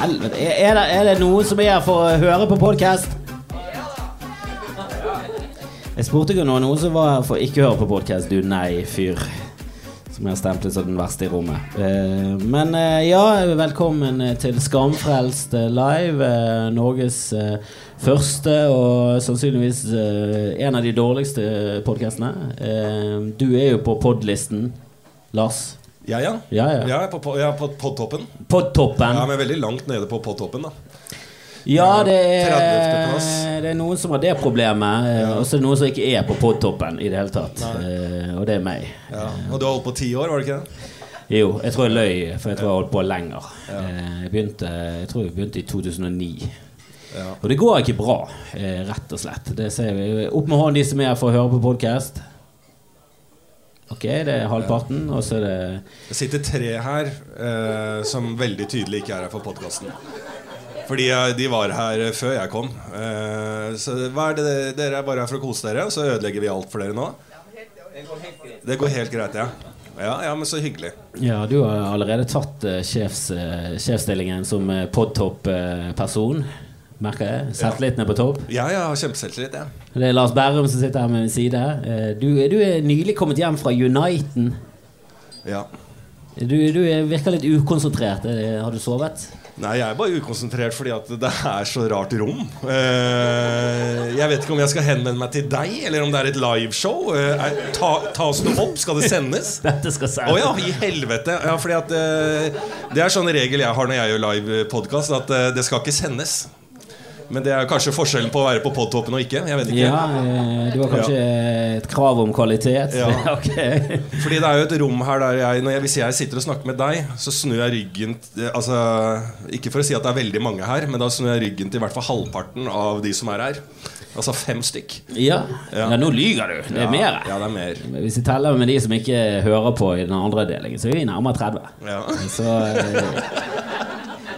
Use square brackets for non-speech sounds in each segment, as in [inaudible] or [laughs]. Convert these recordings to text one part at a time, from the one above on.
Helvete. Er, det, er det noen som er her for å høre på podkast? Jeg spurte ikke noen, noen som var her for å ikke høre på podkast. Du nei-fyr. Som jeg har stemplet som den verste i rommet. Eh, men eh, ja, velkommen til Skamfrelst eh, live. eh, Norges eh, første og sannsynligvis eh, en av de dårligste podkastene. Eh, du er jo på podlisten, Lars. Ja, ja. Ja, ja. Er på, på, på podtoppen. Podtoppen. Ja, men veldig langt nede på podtoppen, da. Ja, det er, det er noen som har det problemet. ja. Og så er det noen som ikke er på podtoppen i det hele tatt. Eh, og det er meg. Ja. Og du har holdt på ti år, var det ikke det? Jo, jeg tror jeg løy, for jeg tror jeg har holdt på lenger. Eh, Jeg, begynte, jeg tror jeg begynte i 2009. Ja. Og det går ikke bra, eh, rett og slett. Det ser vi. Opp med hånden de som er her for å høre på podkast. Ok, det er halvparten, og så er det Det sitter tre her eh, som veldig tydelig ikke er her for podkasten. Fordi eh, de var her før jeg kom. Eh, så hva er det dere er bare her for å kose dere, og så ødelegger vi alt for dere nå? Det går helt greit, ja. Ja, ja, men så hyggelig. Ja, du har allerede tatt eh, sjefs, eh, sjefsstillingen som uh, podtopp-person. Merker jeg. Selvtilliten er på topp. Ja, ja, kjempeselvtillit, Ja. Det er Lars Berrum som sitter her med min side. Eh, du, du er nylig kommet hjem fra Uniten. Ja. Du, du er- virker litt ukonsentrert. Har du sovet? Nei, jeg er bare ukonsentrert fordi at det er så rart rom. Eh, jeg vet ikke om jeg skal henvende meg til deg, eller om det er et liveshow. Eh, ta, tas det opp? Skal det sendes? [laughs] Dette skal Å sendes. ja, i helvete! Ja, fordi at Det er sånn regel jeg har når jeg gjør live podkast, at det skal ikke sendes. Men det er kanskje forskjellen på å være på podtoppen og ikke. Jeg vet ikke Ja, Det var kanskje kanskje et krav om kvalitet? Ja. [laughs] okay. Fordi det er jo et rom her der jeg, jeg Hvis jeg sitter og snakker med deg, så snur jeg ryggen Altså Ikke for å si at det er veldig mange her, men da snur jeg ryggen til i hvert fall halvparten av de som er her. Altså fem stykk. Ja. Ja. ja, nå lyger du. Det er ja, mer. Ja, det er mer. Hvis vi teller med de som ikke hører på i den andre delingen, så er vi nærmere 30. Ja. Så eh,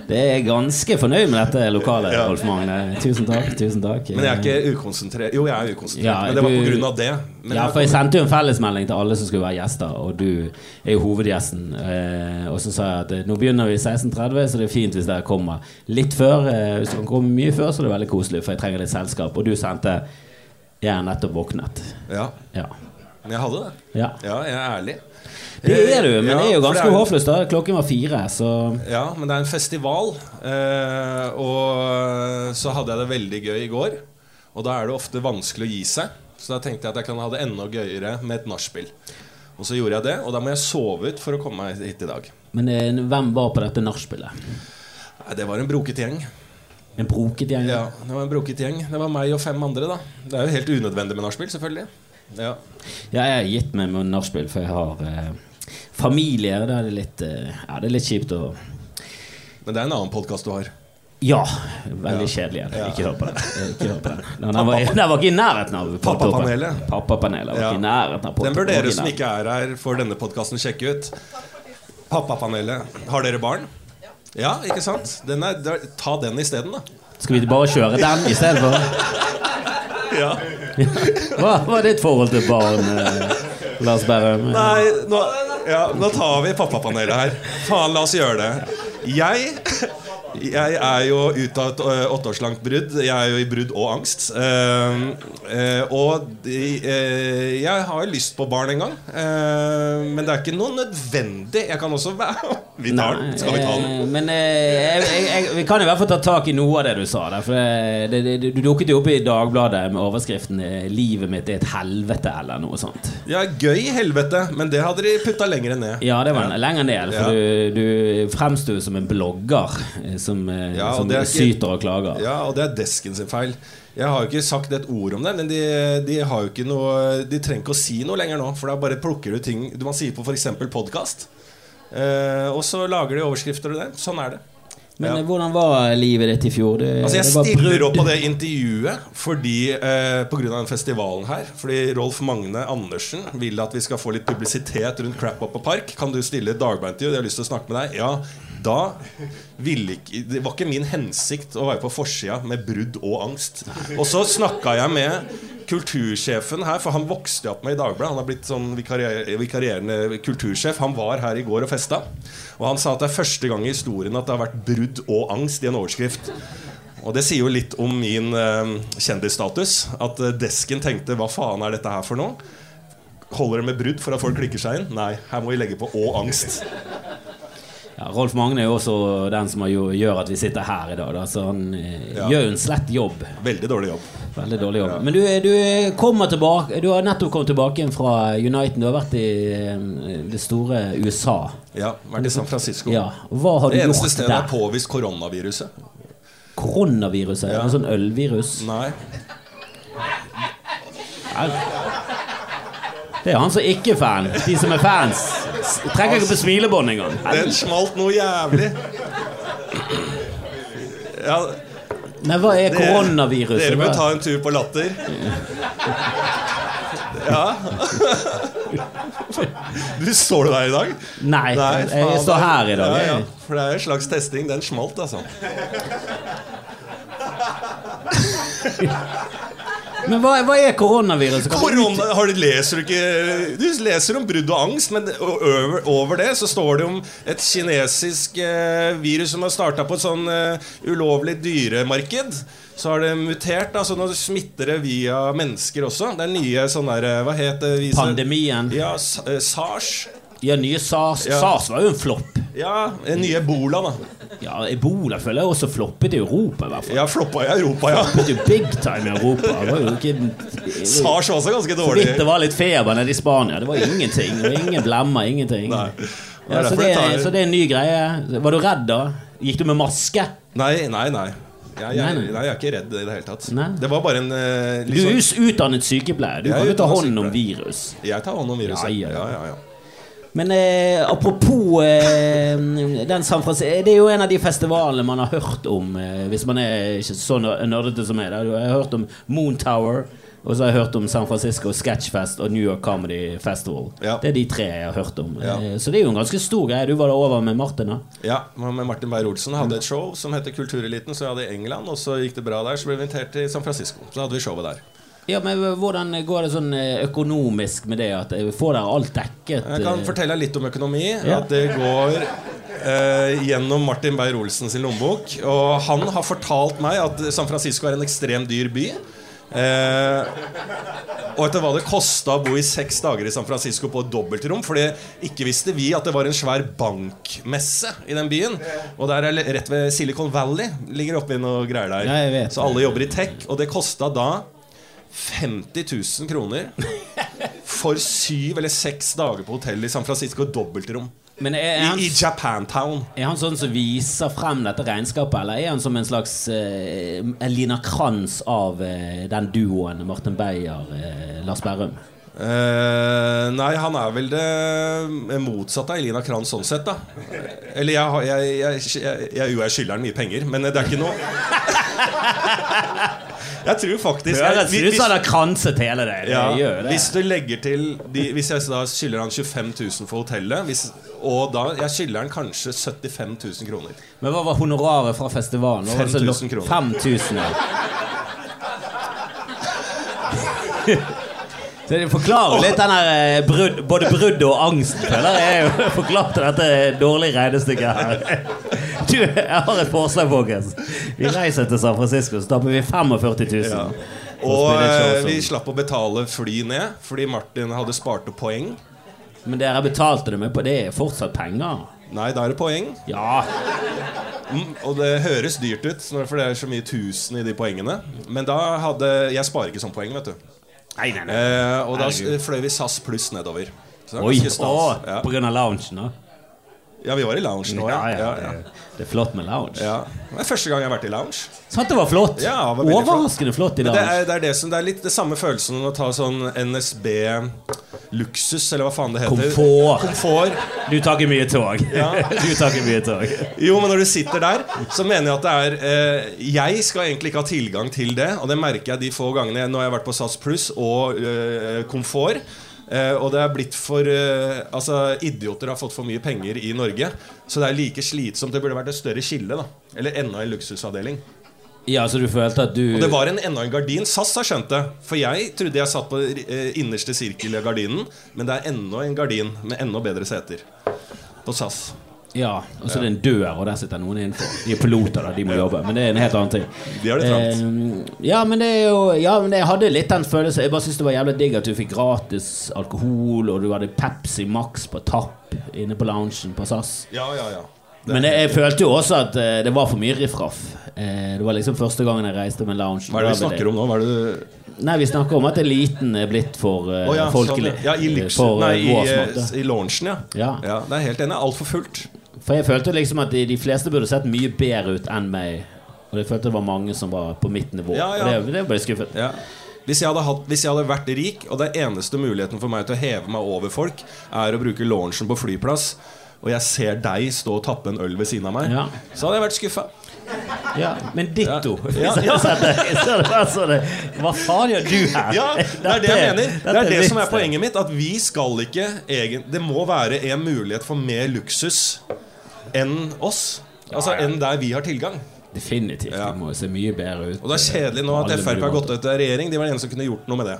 det er ganske fornøyd med dette lokalet, Ja. Rolf Magne. Tusen takk. tusen takk Men jeg er ikke ukonsentrert. Jo, jeg er ukonsentrert. Ja, men det var av det. Men ja, for jeg sendte jo en fellesmelding til alle som skulle være gjester, og du er jo hovedgjesten. Eh, og så sa jeg at eh, nå begynner vi 16.30, så det er fint hvis dere kommer litt før. Eh, hvis dere kommer mye før, så er det veldig koselig, for jeg trenger litt selskap. Og du sendte 'Jeg er nettopp våknet'. ja, Ja. men jeg hadde det. ja. Ja, jeg er ærlig. Det er du, men Ja, det er jo ganske er håpløst. da Klokken var fire, så Ja, men det er en festival. Eh, og så hadde jeg det veldig gøy i går. Og da er det ofte vanskelig å gi seg. Så da tenkte jeg at jeg kan ha det enda gøyere med et nachspiel. Og så gjorde jeg det, og da må jeg sove ut for å komme meg hit i dag. Men eh, hvem var på dette nachspielet? Det var en broket gjeng. En broket gjeng? Ja, det var en broket gjeng Det var meg og fem andre, da. Det er jo helt unødvendig med nachspiel, selvfølgelig. Ja. Ja, jeg har gitt meg med nachspiel, for jeg har eh, familie. Da er det litt eh, Ja, det er litt kjipt å Men det er en annen podkast du har. Ja. Veldig kjedelig. Ja. Ikke hør på den. Ikke hør på den. [laughs] Den, var, den var ikke i nærheten av Pappapanelet. Pappapanelet var ikke i nærheten av Den bør dere som ikke er her for denne podkasten, sjekke ut. Pappapanelet. Har dere barn? Ja, ikke sant? Den er, ta den isteden, da. Skal vi bare kjøre den i stedet for? [laughs] Ja. Hva er ditt forhold til barn, eh, Lars Berrum? Nei, nå, ja, nå tar vi pappapanelet her. Faen, la oss gjøre det. Jeg jeg er jo ute av et åtteårslangt brudd. Jeg er jo i brudd og angst. Eh, eh, og eh, jeg har lyst på barn en gang. Eh, men det er ikke noe nødvendig. Jeg kan også være [laughs] Vi tar den. Skal vi ta den? eh, Men eh, jeg, jeg, vi kan i hvert fall ta tak i noe av det du sa. Der, for det, det, Du dukket jo opp i Dagbladet med overskriften eh, 'Livet mitt er et helvete' eller noe sånt. Ja, gøy helvete, men det hadde de putta lenger ned. Ja, det var en lenger ned. For Ja. du, du fremsto som en blogger eh, som, eh, Ja, og som det er ikke- syter og klager. Ja, og det er desken sin feil. Jeg har jo ikke sagt et ord om det, men de, de har jo ikke noe De trenger ikke å si noe lenger nå, for da bare plukker du ting du man sier på f.eks. podkast. Eh, og så lager de overskrifter og det. Sånn er det. Men Ja. eh, hvordan var livet ditt i fjor? Det, Altså Jeg stiller opp på det intervjuet fordi eh, pga. den festivalen her. Fordi Rolf Magne Andersen vil at vi skal få litt publisitet rundt Crap Up og Park. Kan du stille et Dagbladet-intervju? Jeg har lyst til å snakke med deg. Ja, Da ville ikke Det var ikke min hensikt å være på forsida med brudd og angst. Og så snakka jeg med kultursjefen her, for han vokste opp med i Dagbladet. Han har blitt sånn vikarier, vikarierende kultursjef. Han var her i går og festa. Og han sa at det er første gang i historien at det har vært brudd og angst i en overskrift. Og det sier jo litt om min eh, kjendisstatus. At eh, desken tenkte 'hva faen er dette her for noe'? Holder det med brudd for at folk klikker seg inn? Nei, her må vi legge på 'og angst'. Ja, Rolf Magne er jo også den som gjør at vi sitter her i dag. Da. Så han eh, Ja. gjør en slett jobb. Veldig dårlig jobb. Veldig dårlig jobb. Men du, du kommer tilbake Du har nettopp kommet tilbake fra Uniten. Du har vært i eh, det store USA. Ja, Vært i San Francisco. Ja. Hva har du Det eneste gjort stedet er påvist koronaviruset. Koronaviruset? Ja. Det sånn ølvirus? Nei. Det er han som ikke er fan. De som er fans, trekker ikke på smilebånd engang. Den smalt noe jævlig. Ja, Nei, hva er koronaviruset? dere bør ta en tur på Latter. Ja. Du Står du der i dag? Nei, Nei, jeg står er- her i dag. Ja, ja. For det er en slags testing. Den smalt, altså. Men hva, hva er koronaviruset? Korona, har du, leser du ikke Du leser om brudd og angst, men over, over det så står det om et kinesisk eh, virus som har starta på et sånn eh, ulovlig dyremarked. Så har det mutert, Altså så nå smitter det via mennesker også. Det er nye sånn der eh, Hva het det? Pandemien. Ja, eh, SARS. Ja, nye SARS. Ja. SARS var jo en flopp. Ja, en nye ebola, da. Ja, Ebola føler jeg også floppet i Europa, i hvert fall. Ja, floppa i Europa, ja. Floppet jo big time i Europa. Det var jo ikke SARS var også ganske dårlig. det var litt feber nede i Spania. Det var ingenting. Det var ingen blemmer, ingenting. Nei. Det Ja, så, det, tar- så det er en ny greie. Var du redd da? Gikk du med maske? Nei, nei, nei. Jeg, jeg, Nei, nei. jeg er ikke redd i det hele tatt. Nei. Det var bare en eh, Du er sånn- utdannet sykepleier. Du Jeg kan jo ta hånd om virus. Jeg tar hånd om viruset. Ja. ja, ja, ja. Men eh, apropos eh, den San Francisco Det er jo en av de festivalene man har hørt om, eh, hvis man er ikke så ner- nerdete som meg. Jeg har hørt om Moon Tower, og så har jeg hørt om San Francisco Sketchfest og New York Comedy Festival. Ja. Det er de tre jeg har hørt om. Ja. Eh, Så det er jo en ganske stor greie. Du var da over med Martin, da? Ja, med Martin Beyer-Olsen hadde et show som heter Kultureliten. Så jeg hadde i England, og så gikk det bra der. Så ble vi invitert til San Francisco. Så hadde vi showet der. Ja, men Hvordan går det sånn eh, økonomisk med det? At eh, Får dere alt dekket? Jeg kan eh? fortelle litt om økonomi. Ja. At det går eh, gjennom Martin Beyer-Olsen sin lommebok. Og han har fortalt meg at San Francisco er en ekstremt dyr by. Eh, og etter hva det kosta å bo i seks dager i San Francisco på et dobbeltrom. For ikke visste vi at det var en svær bankmesse i den byen. Og der er rett ved Silicon Valley. Ligger oppi noe greier der. Ja. Så alle jobber i tech. Og det kosta da 50 000 kroner for syv eller seks dager på hotell i San Francisco. Dobbeltrom. Men er, er, han, I, I Japantown. er han sånn som viser frem dette regnskapet, eller er han som en slags eh, Elina Kranz av uh, den duoen Martin Beyer, uh, Lars Berrum? Uh, nei, han er vel det motsatte av Elina Kranz sånn sett, da. Eller jeg, jeg, jeg, jeg, jeg, jo, jeg skylder han mye penger, men det er ikke noe Jeg tror faktisk Du Høres ut hvis- som han har kranset hele det. det ja, gjør det. Hvis du legger til de, Hvis jeg da skylder han 25 000 for hotellet, hvis, og da jeg skylder han kanskje 75 000 kroner. Men hva var honoraret fra festivalen? Hva var det som 5000 lå- kroner. 5000, ja. Så det forklarer litt den her eh, brudd, både brudd og angst, føler jeg. er jo forklart dette dårlige regnestykket her. Du, jeg har et forslag, folkens. Vi reiser til San Francisco, så tapper vi 45 000. Ja. Og eh, vi slapp å betale fly ned, fordi Martin hadde spart opp poeng. Men dere betalte det med på det er fortsatt penger. Nei, da er det poeng. Ja. Mm, og det høres dyrt ut, for det er så mye tusen i de poengene. Men da hadde Jeg sparer ikke sånn poeng, vet du. Nei, nei, nei. Eh, og da fløy vi SAS pluss nedover. Så det er Oi, ganske stas. å, Ja. på grunn av loungen, da? Ja, vi var i lounge nå, Ja, ja. ja, ja. Det, er flott med lounge. ja. Det er første gang jeg har vært i lounge. Sant det var flott? Ja, det var Overraskende flott. Flott i lounge. det er, det er det som Det er litt det samme følelsen som å ta sånn NSB luksus, eller hva faen det heter. Komfort. Komfort. Du tar ikke mye tog. [laughs] Du tar ikke mye tog. Jo, men når du sitter der, så mener jeg at det er eh, Jeg skal egentlig ikke ha tilgang til det, og det merker jeg de få gangene Nå har jeg vært på SAS Pluss og eh, Komfort. Eh, og det er blitt for eh, Altså, idioter har fått for mye penger i Norge. Så det er like slitsomt. Det burde vært et større skille. da Eller enda en luksusavdeling. Ja, så du følte at du Og det var en, enda en gardin. SAS har skjønt det. For jeg trodde jeg satt på eh, innerste sirkel i gardinen, men det er enda en gardin med enda bedre seter. På SAS. Ja, og så er det en dør, og der sitter noen innenfor. De er piloter, da, de må jobbe. Men det er en helt annen ting. De har det trangt. Eh, ja, men det er jo Ja, men jeg hadde litt den følelsen. Jeg bare syntes det var jævlig digg at du fikk gratis alkohol, og du hadde Pepsi Max på tapp inne på loungen på SAS. Ja, ja, ja. Det- Men jeg, jeg følte jo også at uh, det var for mye riffraff. Uh, det var liksom første gangen jeg reiste med lounge. Hva er det vi snakker om nå? Hva er det du Nei, vi snakker om at eliten er blitt for uh, oh, ja, folkelig. sånn, ja, i, for nei, i, da. i loungen, ja. Ja. ja. Det er helt enig. Altfor fullt. For jeg følte liksom at de, de fleste burde sett mye bedre ut enn meg. Og jeg følte det var mange som var på mitt nivå. Ja, ja. Og Det, det ble jeg skuffet. Ja. Hvis jeg, hatt, hvis jeg hadde vært rik, og den eneste muligheten for meg til å heve meg over folk, er å bruke launchen på flyplass, og jeg ser deg stå og tappe en øl ved siden av meg, Ja. så hadde jeg vært skuffa. Ja, men ditto. Ja. Ja, [laughs] ja. Hva faen gjør du her? Ja, det er det jeg mener. Det er det som er poenget mitt. At vi skal ikke egen, Det må være en mulighet for mer luksus enn oss. Altså enn der vi har tilgang. Definitivt. Ja. Det må se mye bedre ut. Og det er kjedelig nå at Frp har gått ut av regjering. De var de eneste som kunne gjort noe med det.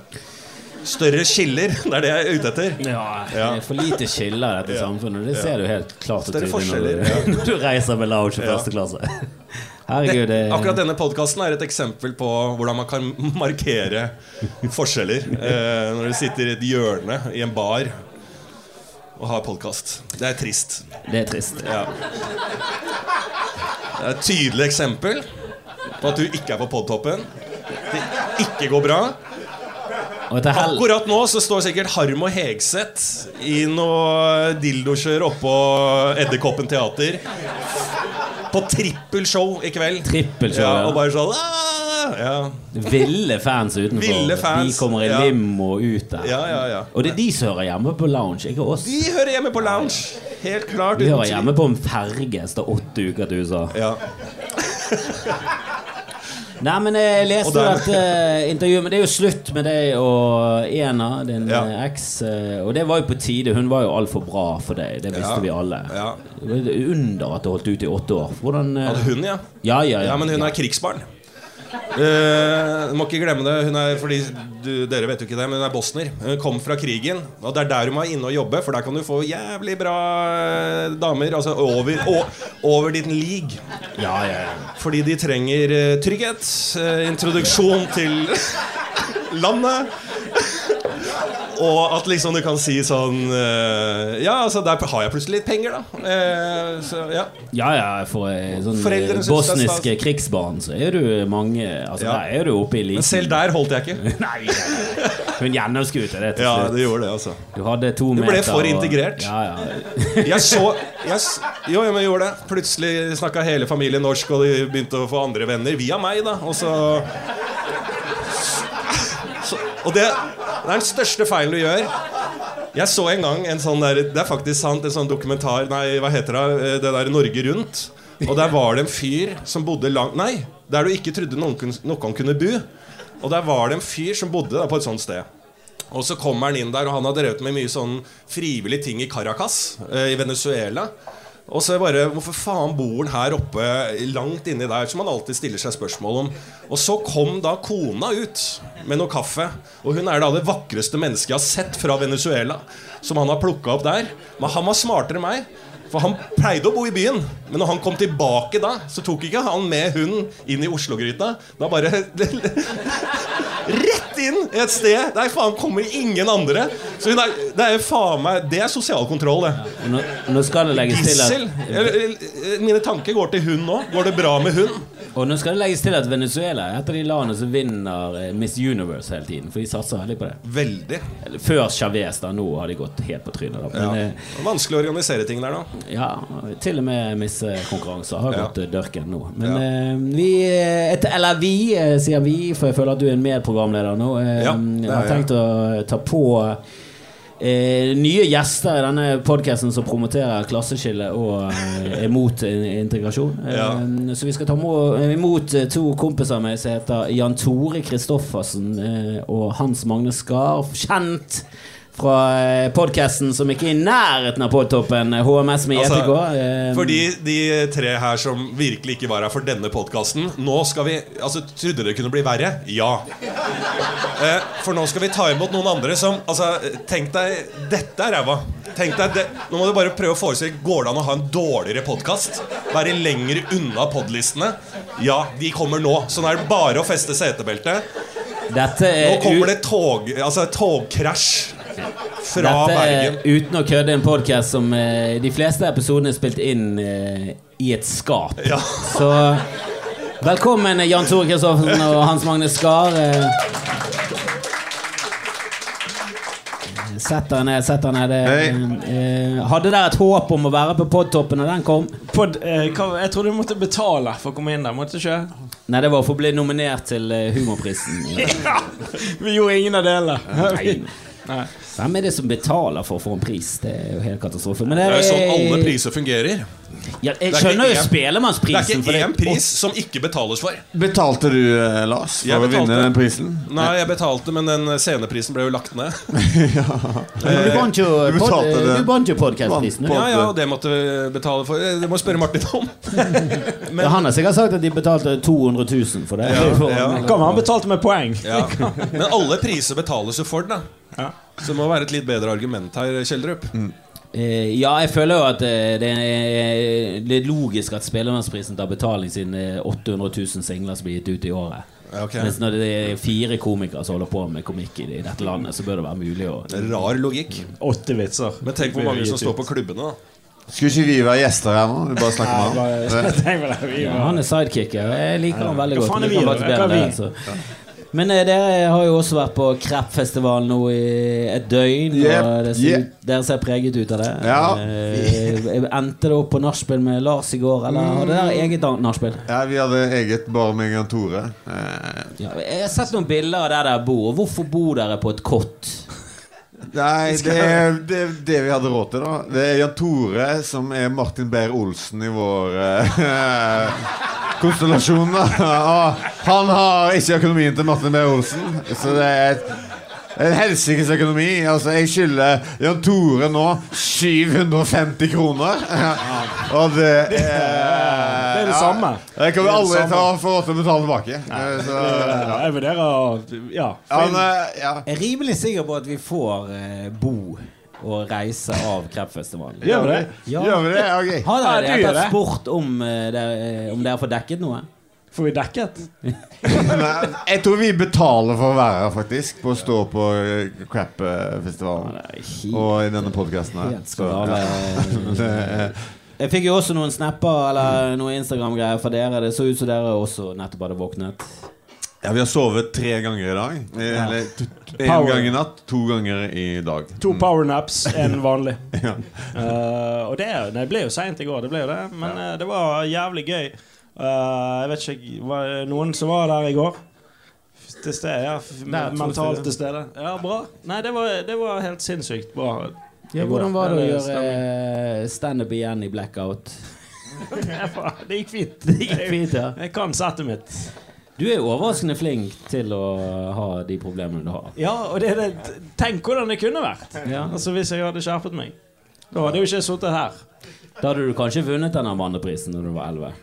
Større skiller, [laughs] det er det jeg er ute etter. Ja, det er for lite skiller i dette [laughs] Ja. samfunnet. Det ser du helt klart og tydelig når ja. når [laughs] du reiser med lounge i Ja. første klasse. Herregud, det Akkurat denne podkasten er et eksempel på hvordan man kan markere forskjeller. Eh, når du sitter i et hjørne i en bar og har podkast. Det er trist. Det er trist. Ja. Det er et tydelig eksempel på at du ikke er på podtoppen. Det ikke går bra. Akkurat nå så står sikkert Harm og Hegseth i noe dildokjør oppå Edderkoppen teater. På trippelshow i kveld. Trippelshow, ja, ja. Og bare sånn «Ah!» ja. Ville fans utenfor. Ville fans, de kommer i limo ut der. ja, ja, ja. Og det er de som hører hjemme på lounge, ikke oss. De hører hjemme på lounge. Helt klart. Vi hører hjemme på en ferge som åtte uker til USA. Ja. [laughs] Nei, men jeg leste jo et dette intervju intervjuet, men det er jo slutt med deg og Ena, din Ja. eh, eks. Uh, og det var jo på tide. Hun var jo altfor bra for deg. Det visste Ja. vi alle. Ja. Under at det holdt ut i åtte år. Hvordan uh, Hadde hun, ja. Ja, ja, ja. Ja, men hun er krigsbarn. Du må ikke glemme det. Hun er, fordi du, Dere vet jo ikke det, men hun er bosner. Hun kom fra krigen. Og det er der hun må inne og jobbe, for der kan du få jævlig bra eh, damer. Altså over, over din league. ja, ja, ja. Fordi de trenger eh, trygghet, introduksjon til [laughs] landet. Og at liksom du kan si sånn eh, Ja, altså der har jeg plutselig litt penger, da. Eh, så ja. Ja, ja, for eh, sånn eh, bosniske krigsbarn så er du mange Altså, Ja. der er du oppe i eliten. Men selv der holdt jeg ikke. [laughs] Nei. Hun gjennomskuet det til Ja, slutt. det gjorde det, altså. Du hadde to Du meter ble for og- integrert. Ja, ja. [laughs] Jeg så jeg, Jo, jeg gjorde det. Plutselig snakka hele familien norsk, og de begynte å få andre venner via meg, da. Og så, så Og det, det er den største feilen du gjør. Jeg så en gang en sånn der Det er faktisk sant, en sånn dokumentar Nei, hva heter det? Eh, Det der Norge Rundt. Og der var det en fyr som bodde langt Nei, der du ikke trodde noen, noen kunne bo. Og der var det en fyr som bodde da, på et sånt sted. Og så kommer han inn der, og han har drevet med mye sånn frivillige ting i Caracas, eh, i Venezuela. Og så bare Hvorfor faen bor han her oppe, langt inni der? Som man alltid stiller seg spørsmål om. Og så kom da kona ut med noe kaffe. Og hun er da det vakreste mennesket jeg har sett fra Venezuela. Som han har plukka opp der. Men han var smartere enn meg. For han pleide å bo i byen, men når han kom tilbake da, så tok ikke han med hunden inn i Oslo-gryta. Da bare [laughs] Rett inn et sted der faen kommer ingen andre. Så er, det er faen meg Det er sosial kontroll, det. Nå, nå skal det legges til at eller, Mine tanker går til hun nå. Går det bra med hun? Og nå skal det legges til at Venezuela er et av de landene som vinner eh, Miss Universe hele tiden. For de satser veldig på det. Veldig. Før Chavez, da. Nå har de gått helt på trynet. Da. Men ja. Er Vanskelig å organisere ting der nå. ja, til og med Miss eh, Konkurranser har Ja. gått eh, dørken nå. Men Ja. eh, vi eh, et, Eller vi, eh, sier vi, for jeg føler at du er en medprogramleder nå. Eh, har tenkt å ta på Eh, nye gjester i denne podkasten som promoterer klasseskille og eh, er mot in- integrasjon. Eh, Ja. Så vi skal ta imot eh, to kompiser av meg som heter Jan Tore Kristoffersen eh, og Hans Magne Skar. Kjent fra podkasten som ikke er i nærheten av podtoppen, HMS med Altså, JTK. Eh, For de, de tre her som virkelig ikke var her for denne podkasten Nå skal vi Altså, trodde det kunne bli verre? Ja. Eh, for nå skal vi ta imot noen andre som Altså, tenk deg Dette er ræva. Tenk deg det, Nå må du bare prøve å forestille Går det an å ha en dårligere podkast? Være lenger unna podlistene? Ja, de kommer nå. Sånn er det bare å feste setebeltet. Nå er, kommer det tog Altså togkrasj fra dette Bergen. er uten å kødde en podkast som eh, de fleste episodene er spilt inn eh, i et skap. Ja. Så velkommen, Jan Tore Kristoffersen og Hans Magne Skar. eh. Sett deg ned, sett deg ned. Det, eh, hadde dere et håp om å være på podtoppen når den kom? Pod, eh, hva, jeg trodde du måtte betale for å komme inn der. Måtte ikke? Nei, det var for å bli nominert til eh, Humorprisen. [laughs] Ja, vi gjorde ingen av delene. Nei. [laughs] Nei. Hvem er det som betaler for å få en pris? Det er jo helt katastrofe. Men Det er jo sånn alle priser fungerer. Ja, Jeg er skjønner jo Spelemannsprisen. Det er ikke én pris som ikke betales for. Betalte du, eh, Lars, for Jeg å vinne den prisen? Nei, jeg betalte, men den sceneprisen ble jo lagt ned. [laughs] Men du vant jo, Du pod, jo du. på- Ja, ja, og det måtte vi betale for. Det må spørre Martin om. [laughs] Ja, han har sikkert sagt at de betalte 200 000 for det. Ja, For- ja. [laughs] Kom, han betalte med poeng. Ja. Men alle priser betales jo for, da. Ja. Så det må være et litt bedre argument her, Kjeldrup. Eh, ja, jeg føler jo at eh, det er litt logisk at Spellemannsprisen tar betaling siden det er 800 000 singler som blir gitt ut i året. Okay. Mens når det er fire komikere som holder på med komikk i i dette landet, så bør det være mulig å Rar logikk. Åtte vitser. Men tenk hvor mange som står på klubbene, da. Skulle ikke vi være gjester her nå? Vi bare snakker med han. [laughs] ja, Han er sidekicker. Jeg liker han veldig godt. Hva faen er vi Hva er vi? Men eh, dere har jo også vært på Kreppfestivalen nå i et døgn. Yep, Og det ser, yep. dere ser preget ut av det. Ja. Eh, endte det opp på nachspiel med Lars i går, eller hadde dere eget nachspiel? Ja, vi hadde eget bare med Jan Tore. Eh, Ja, jeg har sett noen bilder av der dere bor. Hvorfor bor dere på et kott? Nei, det er det, det vi hadde råd til, da. Det er Jan Tore som er Martin Beyer-Olsen i vår eh, konstellasjon. da. Og han har ikke økonomien til Martin B. Olsen, så det er et en helsikes økonomi. Altså, jeg skylder Jan Tore nå 750 kroner. Og det er Det er det samme. Det kan vi Det er få aldri til ta å betale tilbake. Eh, Så, Ja, jeg vurderer å Ja. eh, ja. Jeg er rimelig sikker på at vi får eh, bo og reise av Kreppfestivalen. Gjør vi det? Ja. Gjør vi det? Okay. Har dere ja, det. spurt om, eh, om dere får dekket noe? Får vi dekket? [laughs] Nei, jeg tror vi betaler for å være her, faktisk. På å stå på eh, Crap-festivalen. Og i denne podkasten her. Helt Så, ja. [laughs] Jeg fikk jo også noen snapper eller noen Instagram-greier fra dere. Det så ut som dere også nettopp hadde våknet. Ja, vi har sovet tre ganger i dag. Eh, Eller én gang i natt, to ganger i dag. To powernaps, [laughs] en vanlig. Ja. uh, og det, det ble jo seint i går, det ble jo det. Men eh, det var jævlig gøy. Uh, jeg vet ikke Var det noen som var der i går? Til stede, ja. Nei, Mentalt til stede. Ja, bra. Nei, det var, det var helt sinnssykt bra. Ja, hvordan var det å gjøre eh, standup igjen i blackout? [laughs] Det gikk fint. Det gikk fint, ja. Jeg kan settet mitt. Du er overraskende flink til å ha de problemene du har. Ja, og det, er det, tenk hvordan det kunne vært. Ja. Altså Hvis jeg hadde skjerpet meg. Da hadde jeg jo ikke sittet her. Da hadde du kanskje vunnet den Amandaprisen når du var 11.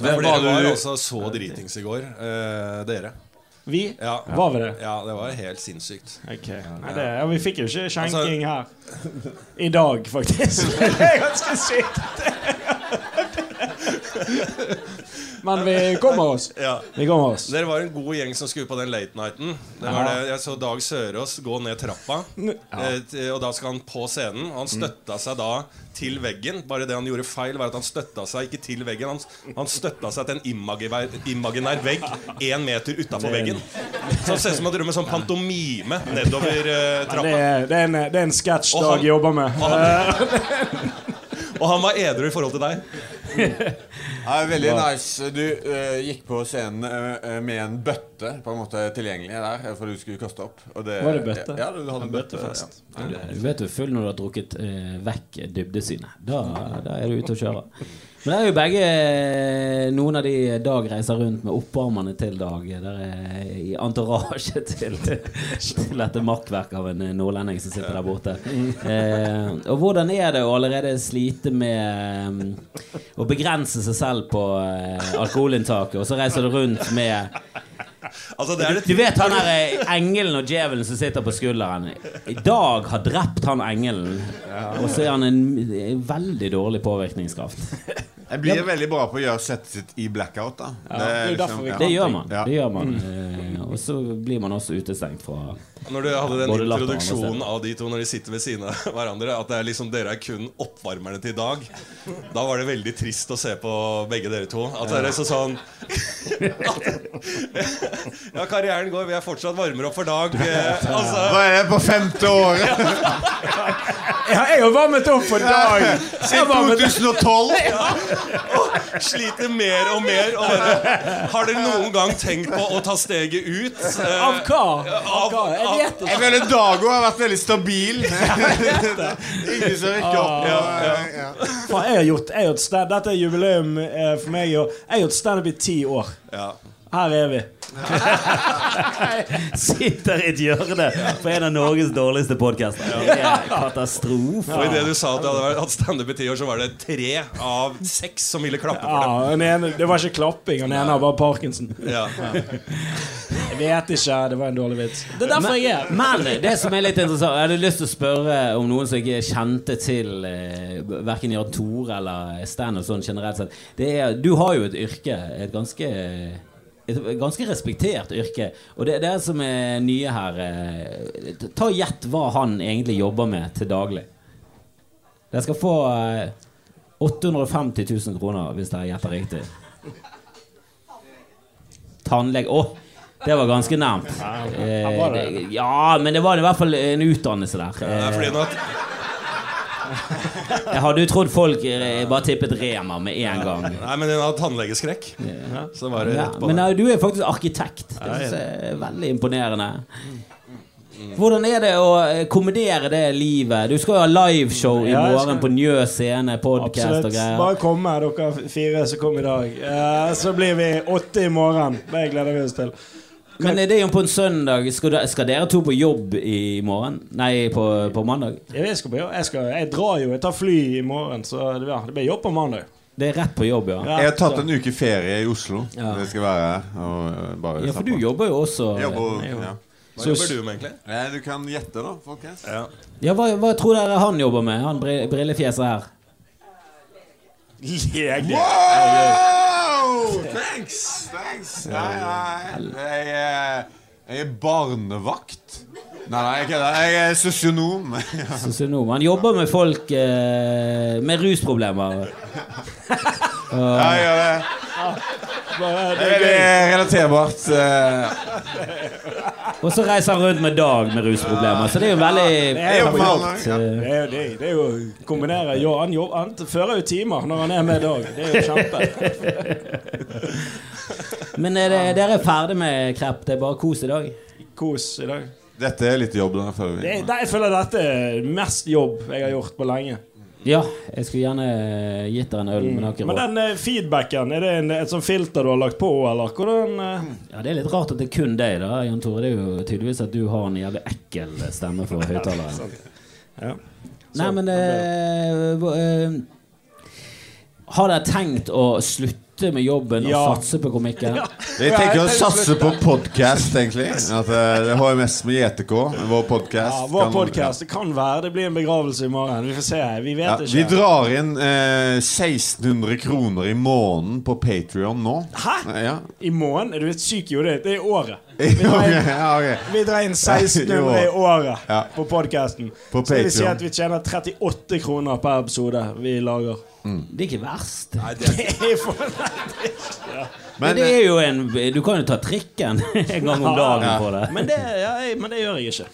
Men var dere var du- altså så dritings i går, eh, dere. Vi Ja. var vi det. ja, det var helt sinnssykt. Okay. Nei, det, ja, vi fikk jo ikke skjenking Altså- her. I dag, faktisk. Det er ganske sykt. Men vi kommer oss. Ja. Vi kommer oss. Dere var en god gjeng som skulle på den late nighten. Det var det, jeg så Dag Sørås gå ned trappa, eh, og da skal han på scenen. Og han støtta seg da til veggen. Bare det han gjorde feil, var at han støtta seg ikke til veggen. Han, han støtta seg til en imaginær, imaginær vegg én meter utafor veggen. Så det ser ut som han drømmer sånn pantomime nedover Det trappa. er, det er en, det er en sketsj Dag jobber med. Og han, [laughs] og han var edru i forhold til deg. Ja, veldig nice. Du uh, gikk på scenen uh, med en bøtte på en måte tilgjengelig der for du skulle kaste opp. Og det, Var det bøtte? Ja, du hadde En bøtte, bøtte. fast. Ja. Du vet du er full når du har drukket uh, vekk dybdesynet. Da, da er du ute og kjører. Men det er jo begge eh, Noen av de Dag reiser rundt med oppvarmerne til Dag. Der er i entourage [laughs] til, til dette makkverket av en nordlending som sitter der borte. Eh, og hvordan er det å allerede slite med eh, å begrense seg selv på eh, alkoholinntaket, og så reiser du rundt med Altså, det er du vet han der eh, engelen og djevelen som sitter på skulderen. I dag har drept han engelen, og så er han en, en veldig dårlig påvirkningskraft. Jeg blir veldig bra på å gjøre settet sitt i blackout, da. Ja, det er vi ja. Det gjør man. Ja. Det gjør man. Eh, og så blir man også utestengt fra Når du hadde den introduksjonen av de to når de sitter ved siden av [laughs] hverandre, at det er liksom dere er kun oppvarmerne til Dag, da var det veldig trist å se på begge dere to. At det er liksom sånn Ja, karrieren går, vi er fortsatt varmere opp for Dag. Eh, altså, Hva er det på femte året? Ja, jeg har varmet opp for dag! Siden varmet 2012! sliter mer og mer. Og har dere noen gang tenkt på å ta steget ut? Eh, Av hva? Av av, Jeg vet ikke. Jeg føler Dago har vært veldig stabil. [laughs] Ingen som rykker opp. Ja, ja. Faen, jeg har gjort, jeg har gjort stand, Dette er jubileum eh, for meg. Og jeg har gjort standup i ti år. ja. Her er vi. [laughs] Sitter i et hjørne på en av Norges dårligste podkaster. Er katastrofe. Og idet du sa at det hadde hatt standup i ti år, så var det tre av seks som ville klappe for Ja, ene, det var ikke klapping, og den ene har bare parkinson. Ja. [laughs] Jeg vet ikke. Det var en dårlig vits. Det er derfor jeg er Men det som er litt interessant Jeg hadde lyst til å spørre om noen som ikke kjente til eh, verken Jan Tore eller standup sånn generelt sett. Det er, du har jo et yrke, et ganske et ganske respektert yrke. Og det, det er som er nye her eh, Ta og Gjett hva han egentlig jobber med til daglig. Dere skal få eh, 850 000 kroner hvis dere gjetter riktig. Tannlege Å, det var ganske nærmt. Eh, ja, men det var i hvert fall en utdannelse der. Det er Eh, fordi jeg hadde jo trodd folk eh, bare tippet Rema med en gang. Nei, men hun har tannlegeskrekk. Så var det rett på men eh, du er faktisk arkitekt. Det synes jeg er veldig imponerende. Hvordan er det å eh, kommodere det livet? Du skal jo ha liveshow i morgen på Njø scene, podkast og greier. Bare kom her, dere fire som kom i dag. Så blir vi åtte i morgen. Det gleder vi oss til. Men er det jo på en søndag. Skal, du, skal dere to på jobb i morgen? Nei, på, på mandag? Jeg, skal på jobb. jeg, skal, jeg drar jo. Jeg tar fly i morgen, så det, ja, det blir jobb på mandag. Det er rett på jobb, ja. Jeg har tatt en uke ferie i Oslo. Ja. Det skal være her. Og bare Ja, for du jobber jo også. Jobber, ja. Hva jobber du med, egentlig? Nei, Du kan gjette, da, folkens. Ja. Ja, hva, hva tror dere han jobber med? Han bri- brillefjeset her. Lege. Wow! Thanks! Thanks. Nei, nei. Jeg er, jeg er barnevakt. Nei, nei, jeg kødder. Jeg er sosionom. [laughs] Sosionom. Han jobber med folk eh, med rusproblemer. Ja, jeg gjør det. Det Det er det er relaterbart. eh. Og så reiser han rundt med Dag med rusproblemer. Så det er jo veldig er jo perfekt. eh, Det er jo det. Det er jo kombinere jo, han, jobb, han fører jo timer når han er med Dag. Det er jo kjempe. [laughs] Men er det, dere er ferdig med krepp? Det er bare kos i dag? Kos i dag. Dette er litt jobb. da før vi Det, det, jeg føler dette er mest jobb jeg har gjort på lenge. Ja, jeg skulle gjerne gitt dere en øl, men har Men den eh, feedbacken, er det en, et sånt filter du har lagt på, eller hvordan eh? Ja, Det er litt rart at det er kun deg, da, Jan Tore. Det er jo tydeligvis at du har en jævlig ekkel stemme for [laughs] høyttaleren. Ja. Nei, men eh, eh, Har dere tenkt å slutte med jobben og satse på komikken? Jeg tenker å satse på podkast, egentlig. At uh, det har jo mest med JTK, vår podkast. Ja, vår podkast. Det kan være det blir en begravelse i morgen. Vi får se. Vi vet Ja, ikke. vi drar inn uh, 1600 kroner i måneden på Patrion nå. Hæ? Ja. I måneden? Er du helt syk i hodet? Det er i året. drar [laughs] inn- ja. Vi drar inn 1600 [laughs] i året på podkasten. Så det vil si at vi tjener 38 kroner per episode vi lager. Det er ikke verst. Nei, det er [laughs] Men Men det er jo en Du kan jo ta trikken [laughs] en gang om dagen Ja. på det. Men det, ja, jeg, men det gjør jeg ikke.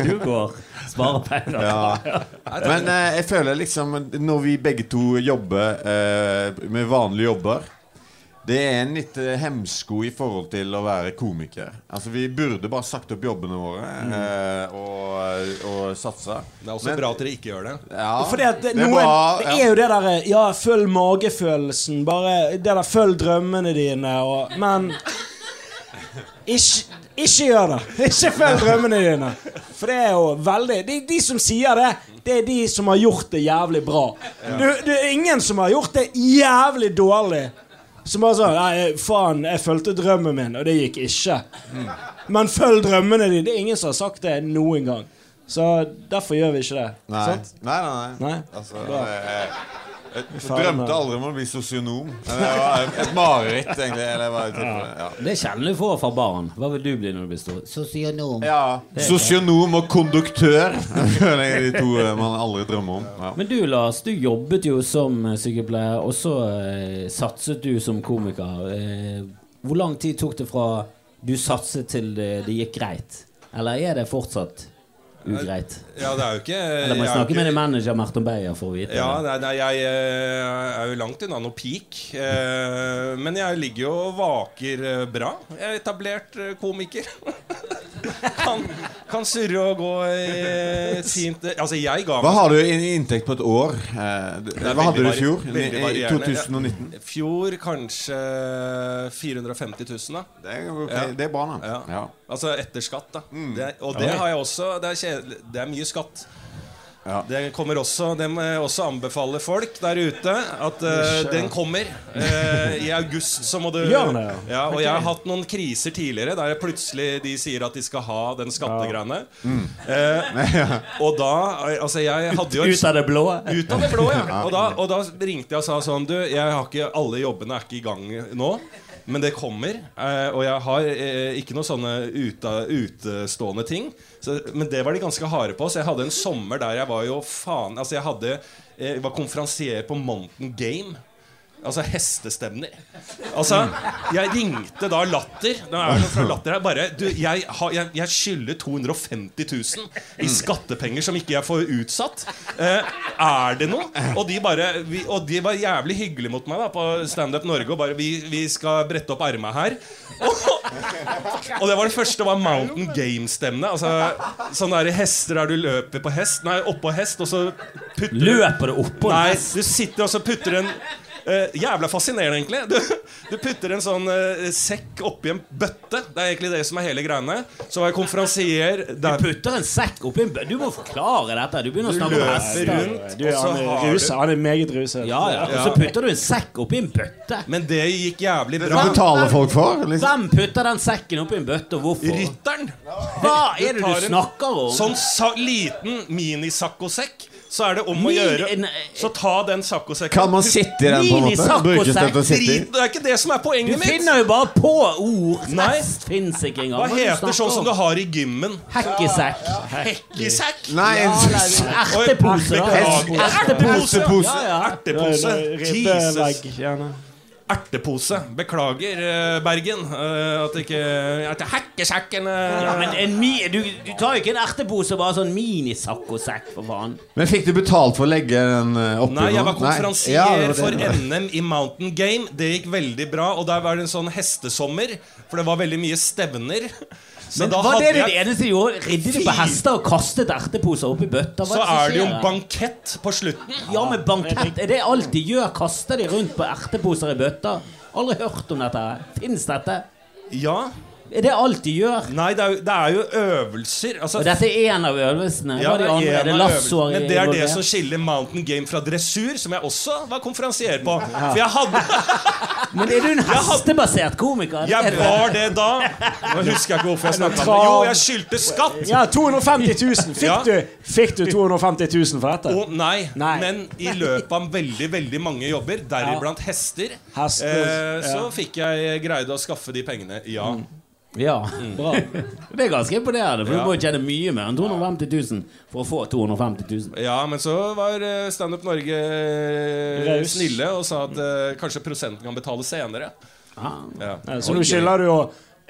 [laughs] Du går sparer penger. Ja. Men eh, jeg føler liksom Når vi begge to jobber eh, med vanlige jobber Det er en litt eh, hemsko i forhold til å være komiker. Altså Vi burde bare sagt opp jobbene våre eh, og, og satsa. Det er også Men- bra at dere ikke gjør det. Ja, Fordi at det, det er bra, bra, det er jo det derre Ja, følg magefølelsen. Bare det der følg drømmene dine og Men ikke, ikke gjør det. [laughs] Ikke følg drømmene dine. For det er jo veldig de, de som sier det, det er de som har gjort det jævlig bra. Du, det er ingen som har gjort det jævlig dårlig. Som bare sånn Nei, faen, jeg fulgte drømmen min, og det gikk ikke. Men følg drømmene dine. Det er ingen som har sagt det noen gang. Så derfor gjør vi ikke det. Nei. Sant? Nei, nei, nei. Nei? Altså. Jeg, drømte aldri om å bli sosionom. Men Det var et mareritt, egentlig. Eller var i ja. Det er sjelden du får fra barn. Hva vil du bli når du blir stor? Sosionom. Ja. Sosionom og konduktør. [laughs] Det er de to eh, man aldri drømmer om. Ja. Men du Lars, du jobbet jo som eh, sykepleier, og så eh, satset du som komiker. Eh, hvor lang tid tok det fra du satset til det, det gikk greit? Eller er det fortsatt ugreit? Ja, det er jo ikke Eller man snakker er med din manager Merton Beyer for å vite Ja, det? nei, jeg eh, er jo langt unna noe peak. eh, Men jeg ligger jo og vaker eh, bra. Jeg er etablert komiker. [laughs] Kan, kan surre og gå i fint Altså, jeg ga Hva meg har du i inntekt på et år? Hva hadde du i fjor? I, I varierende. 2019? fjor kanskje 450 000, da. Det er, okay. Ja. det er bra, da. Ja. Ja. Altså etter skatt, da. Mm. Det, og det har jeg også. Det er, det er mye skatt. Ja. Det kommer også Det må jeg også anbefale folk der ute at uh, den kommer. Uh, I august så må du ja. Og jeg har hatt noen kriser tidligere der plutselig de sier at de skal ha den skattegreiene. Eh, [laughs] og da Altså, jeg hadde jo Ut av det blå? ut av det blå, ja. [laughs] Og da, og da ringte jeg og sa sånn Du, jeg har ikke alle jobbene er ikke i gang nå. Men det kommer. Eh, og jeg har eh, ikke noe sånne ute, utestående ting. Men det var de ganske harde på. Så jeg hadde en sommer der jeg var jo faen Altså jeg hadde eh, Jeg var konferansier på Mountain Game. Altså hestestemmer. Altså, jeg ringte da Latter. Da er det fra Latter her bare Du, jeg, har, jeg, jeg skylder 250 000 i skattepenger som ikke jeg får utsatt. Eh, er det noe? Og de bare vi, Og de var jævlig hyggelige mot meg da på Standup Norge. Og bare vi, vi skal brette opp erma her. [laughs] Og, og det var det første var Mountain Game-stemmene. Altså sånne der hester der du løper på hest. Nei, oppå hest, og så putter Løper du oppå hest? Nei, du sitter og så putter en eh, Jævla fascinerende, egentlig. Du, du putter en sånn eh, sekk oppi en bøtte. Det er egentlig det som er hele greiene. Så var jeg konferansier Du putter en sekk oppi en bøtte? Du må forklare dette. Du begynner å snakke om hester. rundt, Du, og så han, er ruset, han er meget ruset. Ja, ja. Og så putter du en sekk oppi en bøtte. Men det gikk jævlig bra. bra. betaler folk for? Liksom. Hvem putter den sekken oppi en bøtte, og hvorfor? Rytteren. Hva er det du snakker om? Sånn sa liten minisakkosekk. Så er det om å gjøre Så ta den saccosekken. Kan man sitte i den, på en måte? Minisakk og sitte i? Det er ikke det som er poenget mitt. Du finner jo bare på ord. Nei. Fins ikke engang. Hva er heter sånn som du har i gymmen? Hekkesekk. Hekkesekk? Nei, Ertepose. Ertepose. Ertepose. Ertepose. Ertepose. Beklager, eh, Bergen. At det ikke At hekkesekken eh, Ja, men en mi, du, du tar jo ikke en ertepose bare sånn minisakkosekk, for faen. Men fikk du betalt for å legge den eh, oppi Nei, jeg var konferansier Ja, det var det. [laughs] for NM i Mountain Game. Det gikk veldig bra. Og der var det en sånn hestesommer, for det var veldig mye stevner. Men da var det det jeg eneste de gjorde? Ridde de på hester og kastet erteposer oppi bøtta? Så er det jo bankett på slutten. Ja, men bankett. Er det alt de gjør? Kaster de rundt på erteposer i bøtta? Aldri hørt om dette. Fins dette? Ja. Er det alt de gjør? Nei, det er jo, det er jo øvelser. Altså, Og dette er en av øvelsene? Ja, de det er? Er det lassoer. Men det er det som skiller Mountain Game fra dressur, som jeg også var konferansier på. For jeg hadde [laughs] Men er du en hestebasert komiker? Jeg var det da. Nå husker jeg ikke hvorfor jeg snakka om det. Jo, jeg skyldte skatt. Ja, 250 000. Fikk, du, fikk du 250 000 for dette? Å nei, Nei. men i løpet av veldig veldig mange jobber, deriblant hester, Hester, eh, så ja. fikk jeg greide å skaffe de pengene. Ja. Ja, bra. Det er ganske imponerende, for Mm. Ja. du må jo tjene mye mer enn 250 000 for å få 250 000. Ja, men så var eh, Standup Norge Reus. Snille og sa at uh, kanskje prosenten kan betale senere. Ah. Ja. Ja, Så nå skylder du jo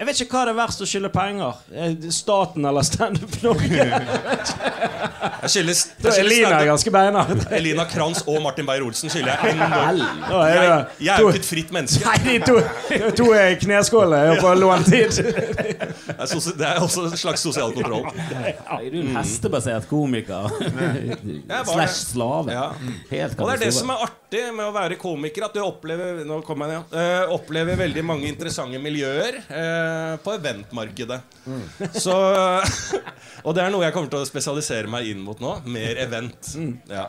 Jeg vet ikke hva det er verst å skylde penger. Eh, Staten eller Standup Norge? [laughs] Jeg skylder, er Elina stand ganske beinhard. Elina Kranz og Martin Beyer-Olsen skylder jeg enormt. Er Jeg, jeg er jo ikke et fritt menneske. Nei, de to, de to er og på låntid. [laughs] Det er, det er også en slags sosial kontroll. Er du en hestebasert komiker? Slash slave. Ja. Helt Og det er det som er artig med å være komiker, at du opplever Nå kommer jeg. Eh, opplever veldig mange interessante miljøer eh, på eventmarkedet. Så [laughs] Og det er noe jeg kommer til å spesialisere meg inn mot nå. Mer event. Ja.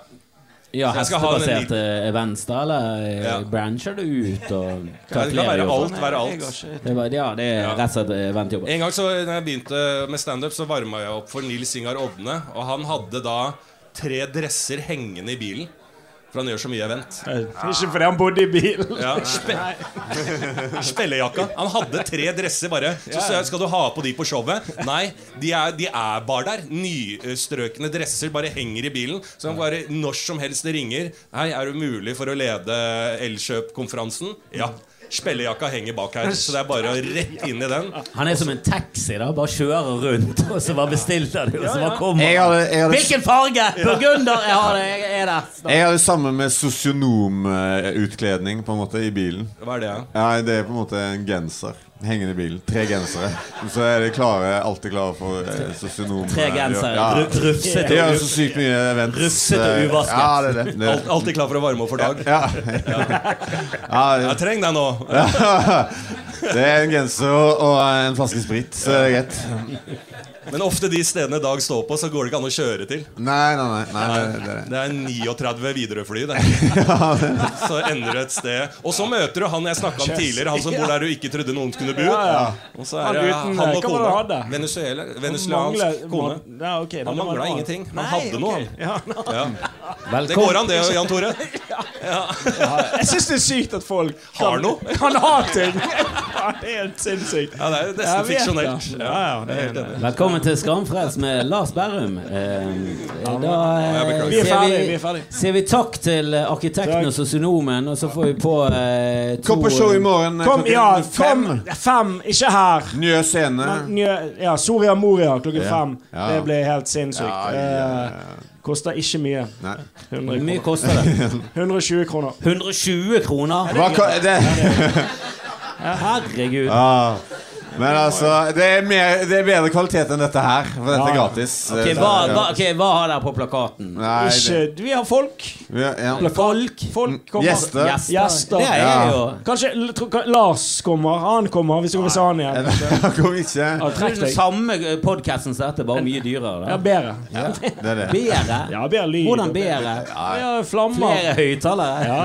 Ja, skal hestebaserte events, da? Eller eh, Ja. brancher du ut og Ja, tar Det kan være alt. Være alt. Det var, ja, det er Ja. rett og slett eventjobber. En gang så når jeg begynte med standup, så varma jeg opp for Nils Ingar Odne. Og han hadde da tre dresser hengende i bilen. For han gjør så mye event. Ikke fordi han bodde i bilen. Ja, [laughs] spe Spellejakka. Han hadde tre dresser bare. Så skal du ha på de på showet? Nei, de er, de er bare der. Nystrøkne dresser bare henger i bilen. Så han bare når som helst det ringer. Hei, er du mulig for å lede Elkjøp-konferansen? Ja. Spellejakka henger bak her, så det er bare rett inn i den. Han er som en taxi, da. Bare kjører rundt, [laughs] og så bare bestiller du, og så bare kommer Jeg hadde, jeg hadde, Hvilken farge? Burgunder! Jeg har det, jeg er der. jeg hadde samme med sosionomutkledning på en måte i bilen. Hva er det? Ja, Det er på en måte en genser hengende i bilen. Tre gensere. Så er de klare, alltid klare for eh, sosionomer. Tre gensere. Ja. Ru- Rufsete. De gjør så sykt mye events. Rufsete og eh, uvasket. Ja, det er det. det, er Alt, det. alltid klar for å varme opp for dag. Ja. ja, [laughs] Jeg trenger deg nå. [laughs] det er en genser og, og en flaske sprit, så det er greit. Men ofte de stedene Dag står på, så går det ikke an å kjøre til. Nei, nei, nei. nei, det, det, Det er 39 Widerøe-fly. [laughs] det. Så ender du et sted. Og så møter du han jeg snakka om tidligere, han som bor der du ikke trodde noen kunne bo. Og så er Han det han og kona. Venezuela, venezuelansk kone. Han mangla ingenting. Han hadde noe. [laughs] Det går an, det, Jan Tore. Jeg syns det er sykt at folk Har noe. kan ha ting! [laughs] Ja, det er helt sinnssykt. Ja, det er nesten vet fiksjonelt. Ja, ja, det er helt. Velkommen til Skamfrelst med Lars Berrum. Eh, da eh. Vi er ferdig, vi er ferdig. sier vi takk til eh, arkitekten og sosionomen, og så får vi på eh, to Kom på show i morgen Kom, ja, fem. Fem, ikke her. Nye scene. Nye- ja, Soria Moria klokken Ja. fem. Det blir helt sinnssykt. Ja, ja, ja. Koster ikke mye. Nei. 100 Hvor mye koster det? [laughs] 120 kroner. 120 kroner? Hva, det, Herregud. ah. Men altså, det er, mer, det er bedre kvalitet enn dette her. For dette er gratis. Ok, hva, hva, ok, hva har dere på plakaten? Nei, Ikke, vi har folk. ja, ja. Folk? Folk kommer. Gjester. Gjester? Gjester. Det er Ja. jo Kanskje l- tro- ka- Lars kommer. Han kommer hvis dere vil se han igjen. [laughs] Kom ikke. Ja, Det er trekk den deg. samme podkasten som dette, bare mye dyrere. Ja, Da. bedre. Det er det. [laughs] Bedre? Ja, bedre lyd. Hvordan bedre? Ja, flammer. Flere høyttalere? Ja.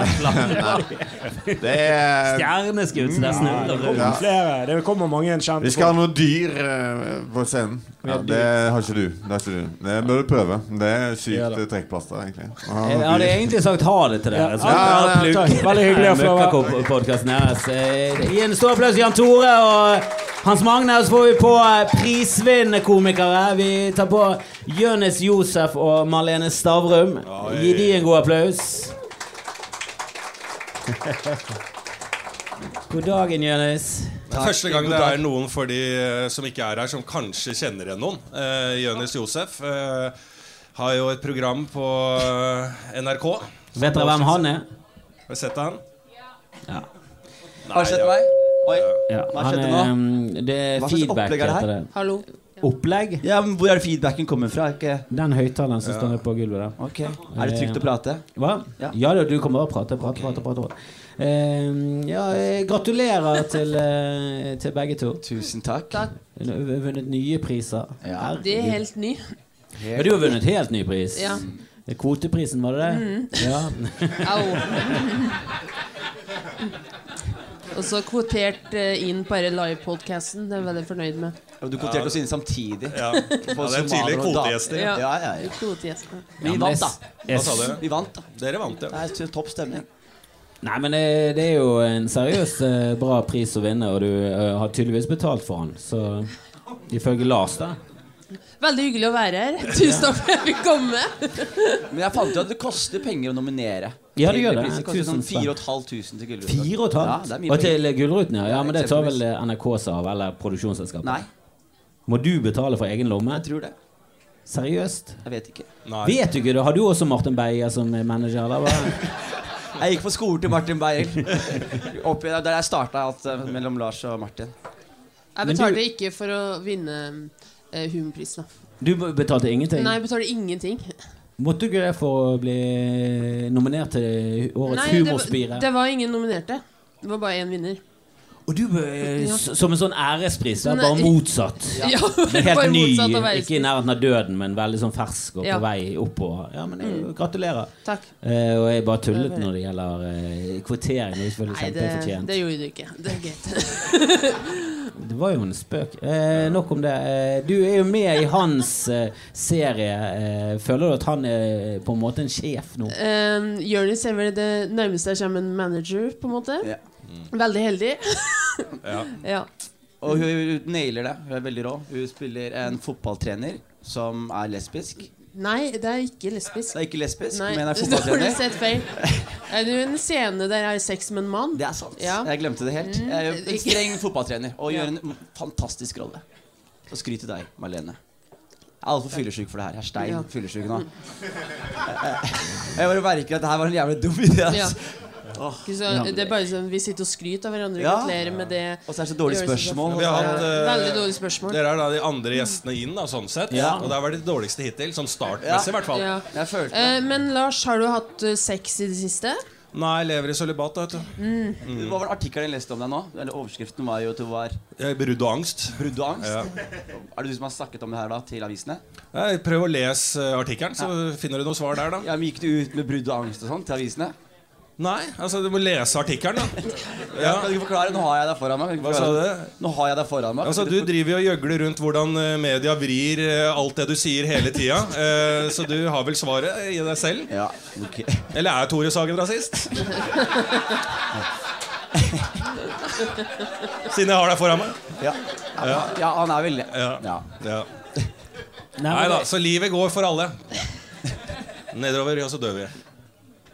[laughs] Det er Stjerneskudd som det Det snurrer kommer flere. Det kommer mange kjente Vi skal ha noe dyr eh, på scenen. Ja, det har ikke du. Det ikke du. Det bør du prøve. Det er Ja sykt trekkplaster, egentlig. Jeg hadde egentlig sagt ha det til dere. Ja, så ja, ja. Veldig hyggelig å få være-. Eh, Gi en stor applaus til Jan Tore og Hans Magne. Så får vi på eh, prisvinnende komikere. Vi tar på Jonis Josef og Marlene Stavrum. Gi de en god applaus. [laughs] God dagen, Jonis. Første gang det er noen for de eh, som ikke er her, som kanskje kjenner igjen noen. Eh, Jonis Josef eh, har jo et program på eh, NRK. Vet dere hvem han er? Har du sett han? Ja. Har du sett meg? Oi. Ja, Hva skjedde er, nå? um, det er Hva slags feedback, opplegg er det her? heter det. Hallo. Opplegg? Ja, men Hvor er det feedbacken kommer fra? Ikke... Den høyttaleren som står på gulvet der. Okay. Er det trygt å prate? Hva? Ja. Ja, du du og prater. prate, prate, prate. prate, prate. Eh, ja, eh, gratulerer til, eh, til begge to. Tusen takk. Takk. Du har vunnet nye priser. Ja. Det er helt ny. Ja, du har vunnet helt ny pris. Ja. Kvoteprisen, var det det? Ja. Au. Og så kvotert inn inn bare livepodkasten. Det er jeg veldig fornøyd med. Og du kvoterte oss inn samtidig. Ja, [laughs] ja det er tydelige kvotegjester. Ja. Ja, ja, ja. Vi vant, da. Hva sa du? Vi vant, da. Dere vant, ja. Det er topp stemning. Nei, men det, det er jo en seriøs eh, bra pris å vinne, og du eh, har tydeligvis betalt for han. Så ifølge Lars, da. Veldig hyggelig å være her. Tusen takk for at jeg fikk komme. Men jeg fant jo at det koster penger å nominere. Ja, det gjør det. Det koster sånn Tusen 4500 til Gullruten. Ja, og til Gullruten, ja. ja. Men det tar vel NRK seg av, eller produksjonsselskapet? Nei, Må du betale for egen lomme? jeg tror det. Seriøst? Jeg vet ikke. Nei. Vet du ikke det? Har du også Martin Beyer som manager? Eller? [laughs] Jeg gikk på skolen til Martin Beyer. Oppi der der jeg starta alt eh, mellom Lars og Martin. Jeg Men du- betalte ikke for å vinne eh, humorprisen. da. Du betalte ingenting? Nei, jeg betalte ingenting. Måtte du ikke det for å bli nominert til årets Nei, det, humorspire? var- det var ingen nominerte. Det var bare én vinner. Og du eh, som en sånn ærespris, er Nei. bare motsatt. [laughs] Ja, helt ny, ikke i nærheten av døden, men veldig sånn fersk og på vei oppover. Ja, men jeg, Gratulerer. Takk. Uh, og jeg bare tullet når det gjelder uh, kvotering. Det er Nei, det, det gjorde du ikke. Det er greit. [laughs] Det var jo en spøk. Eh, nok om det. Eh, du er jo med i hans eh, serie. Eh, føler du at han er på en måte en sjef nå? Um, Jonis er vel det nærmeste jeg kommer en manager, på en måte. Ja. Veldig heldig. [laughs] Ja. ja. Og hun, hun nailer det. Hun er veldig rå. Hun spiller en fotballtrener som er lesbisk. Nei, det er ikke lesbisk. Det er ikke lesbisk, Nei, men er [laughs] fotballtrener. sett feil. Er du en scene der jeg har sex med en mann? Det er sant. Ja. Jeg glemte det helt. Mm, Jeg er jo en streng fotballtrener og gjør en fantastisk rolle. Så skryt til deg, Marlene. Jeg er altfor fyllesyk for det her. Jeg er stein Ja. fyllesyk nå. [laughs] Jeg bare merker at det her var en jævlig dum idé. Ja. Ikke Så, det er bare sånn Vi sitter og skryter av hverandre. Ja. Gratulerer med det. Og så er det så dårlige spørsmål. Vi har hatt, Ja, eh, Veldig dårlig spørsmål. Dere er da de andre gjestene inn, da, sånn sett. Ja. Og det har vært de dårligste hittil. Sånn startmessig, i hvert fall. Ja. Jeg følte Eh, men Lars, har du hatt eh, sex i det siste? Nei, jeg lever i sølibat, Mm. vet du. Det var artikkelen jeg leste om deg nå? Eller Overskriften var jo at du var brudd og angst. brudd og angst. Ja. Er det du som har snakket om det her da til avisene? Jeg prøv å lese artikkelen, så finner du noe svar der, da. Ja, men Gikk du ut med brudd og angst og sånn til avisene? Nei, altså du må lese artikkelen, da. [laughs] Ja. Kan du ikke forklare? Nå har jeg deg foran meg. Hva sa du? Nå har jeg deg foran meg. Altså, Du driver jo og gjøgler rundt hvordan eh, media vrir eh, alt det du sier hele tida. [laughs] Eh, Så du har vel svaret i deg selv? Ja, ok Eller er Tore Sagen rasist? [laughs] Siden jeg har deg foran meg. ja. Ja. ja, han er vel det. Ja. Ja. Nei da, så livet går for alle. Nedover, og så dør vi.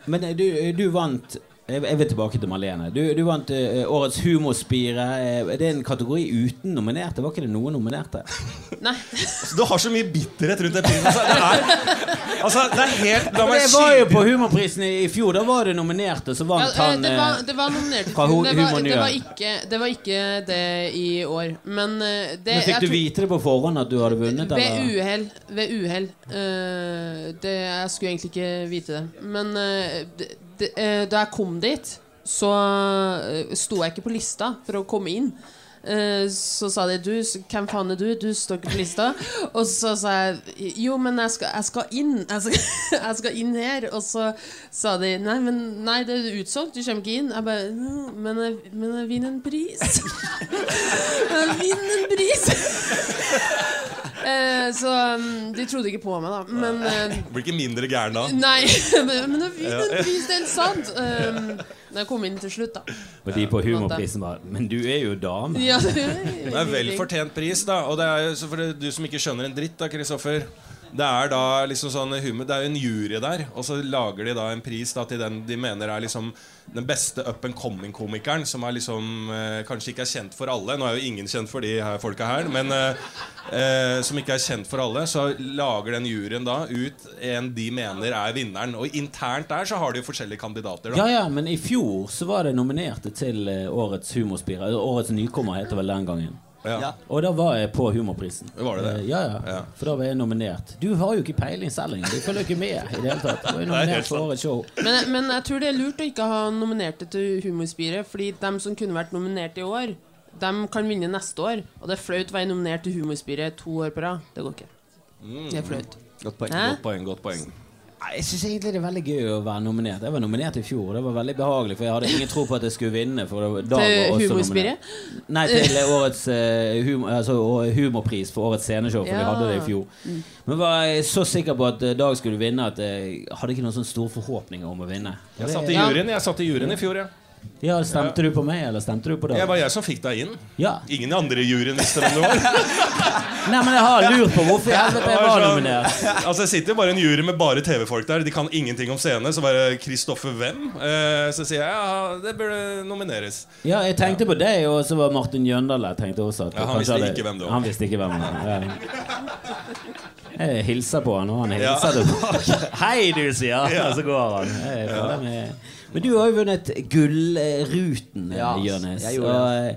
Men du, du vant jeg vil tilbake til Marlene. Du, du vant uh, årets humorspire. Uh, det er en kategori uten nominerte. Var ikke det noen nominerte? Nei. [laughs] Altså, du har så mye bitterhet rundt den prisen. Altså, det er, altså, det er helt La meg jeg var jo på Humorprisen i i fjor. Da var det nominerte, så vant ja, han det, var, eh, det var nominert. fra Det var, det, var ikke, det var ikke det i år. Men eh, det Men Fikk jeg du tror- vite det på forhånd at du hadde vunnet? Ved Eller? uhell. Ved uhell. Uh, det, jeg skulle egentlig ikke vite det. Men uh, det, eh, da jeg kom dit, så uh, sto jeg ikke på lista for å komme inn. Eh, så sa de du, 'Hvem faen er du? Du står ikke på lista.' [laughs] Og så sa jeg 'Jo, men jeg skal, jeg skal inn. Jeg skal, [laughs] jeg skal inn her.' Og så sa de 'Nei, men nei, det er utsolgt. Du kommer ikke inn.' Jeg bare «Mm, men jeg, 'Men jeg vinner en pris.' [laughs] jeg vinner en pris! Eh, så um, de trodde ikke på meg, da. Men eh, [laughs] Blir ikke mindre gæren da. Nei, [laughs] men det er helt sant! Um, når jeg kom inn til slutt, da. Og de på Humorprisen var Men du er jo dame. Ja, det, Det er vel fortjent pris, da. Og det er jo så for det- du som ikke skjønner en dritt, da, Kristoffer. Det er da liksom sånn Det er en jury der, og så lager de da en pris da til den de mener er liksom den beste up and coming-komikeren, som er liksom eh, kanskje ikke er kjent for alle. Nå er jo ingen kjent for de her folka her, men eh, eh, som ikke er kjent for alle. Så lager den juryen da ut en de mener er vinneren. Og internt der så har de jo forskjellige kandidater. Ja, da ja, men i fjor så var det nominerte til eh, årets humorspire. Årets nykommer heter vel den gangen. Ja. Og da var jeg på Humorprisen. Var det det? Eh, Ja, ja, Ja. For da var jeg nominert. Du har jo ikke peiling selv engang. Du følger jo ikke med i det hele tatt. Du er nominert for årets show. men, men jeg tror det er lurt å ikke ha nominerte til Humorspiret, fordi dem som kunne vært nominert i år, dem kan vinne neste år. Og det er flaut å være nominert til Humorspiret to år på rad. Det går ikke. Det er flaut. Godt poeng. Godt poeng, godt poeng. Jeg syns egentlig det er veldig gøy å være nominert. Jeg var nominert i fjor, og det var veldig behagelig, for jeg hadde ingen tro på at jeg skulle vinne. For Til var Humorspirret? nominert. Nei, til årets uh, hum altså, humorpris for årets sceneshow, for vi hadde det i fjor. Men var jeg så sikker på at eh, Dag skulle vinne at jeg hadde ikke noen sånne store forhåpninger om å vinne. Jeg satt i juryen Jeg satt i juryen i fjor, ja. Ja, Stemte du på meg, eller stemte du på Det Dag? var jeg som fikk deg inn. Ja. Ingen andre i juryen visste hvem du var. [laughs] Nei, men jeg har lurt på hvorfor i helvete jeg var nominert. [laughs] Altså, det sitter jo bare en jury med bare TV-folk der. De kan ingenting om scene. Så bare Kristoffer hvem? Eh, så sier jeg ja, det burde nomineres. Ja, jeg tenkte på deg, og så var Martin Jøndal der. Tenkte også at Ja, han visste ikke hvem det var. Han visste ikke hvem det var. Ja. Jeg hilser på han, og han Ja. hilser tilbake. [laughs] Hei, du, sier han, Ja. og så går han. Jeg Men du har jo vunnet Gullruten, Ja, Jonis. eh,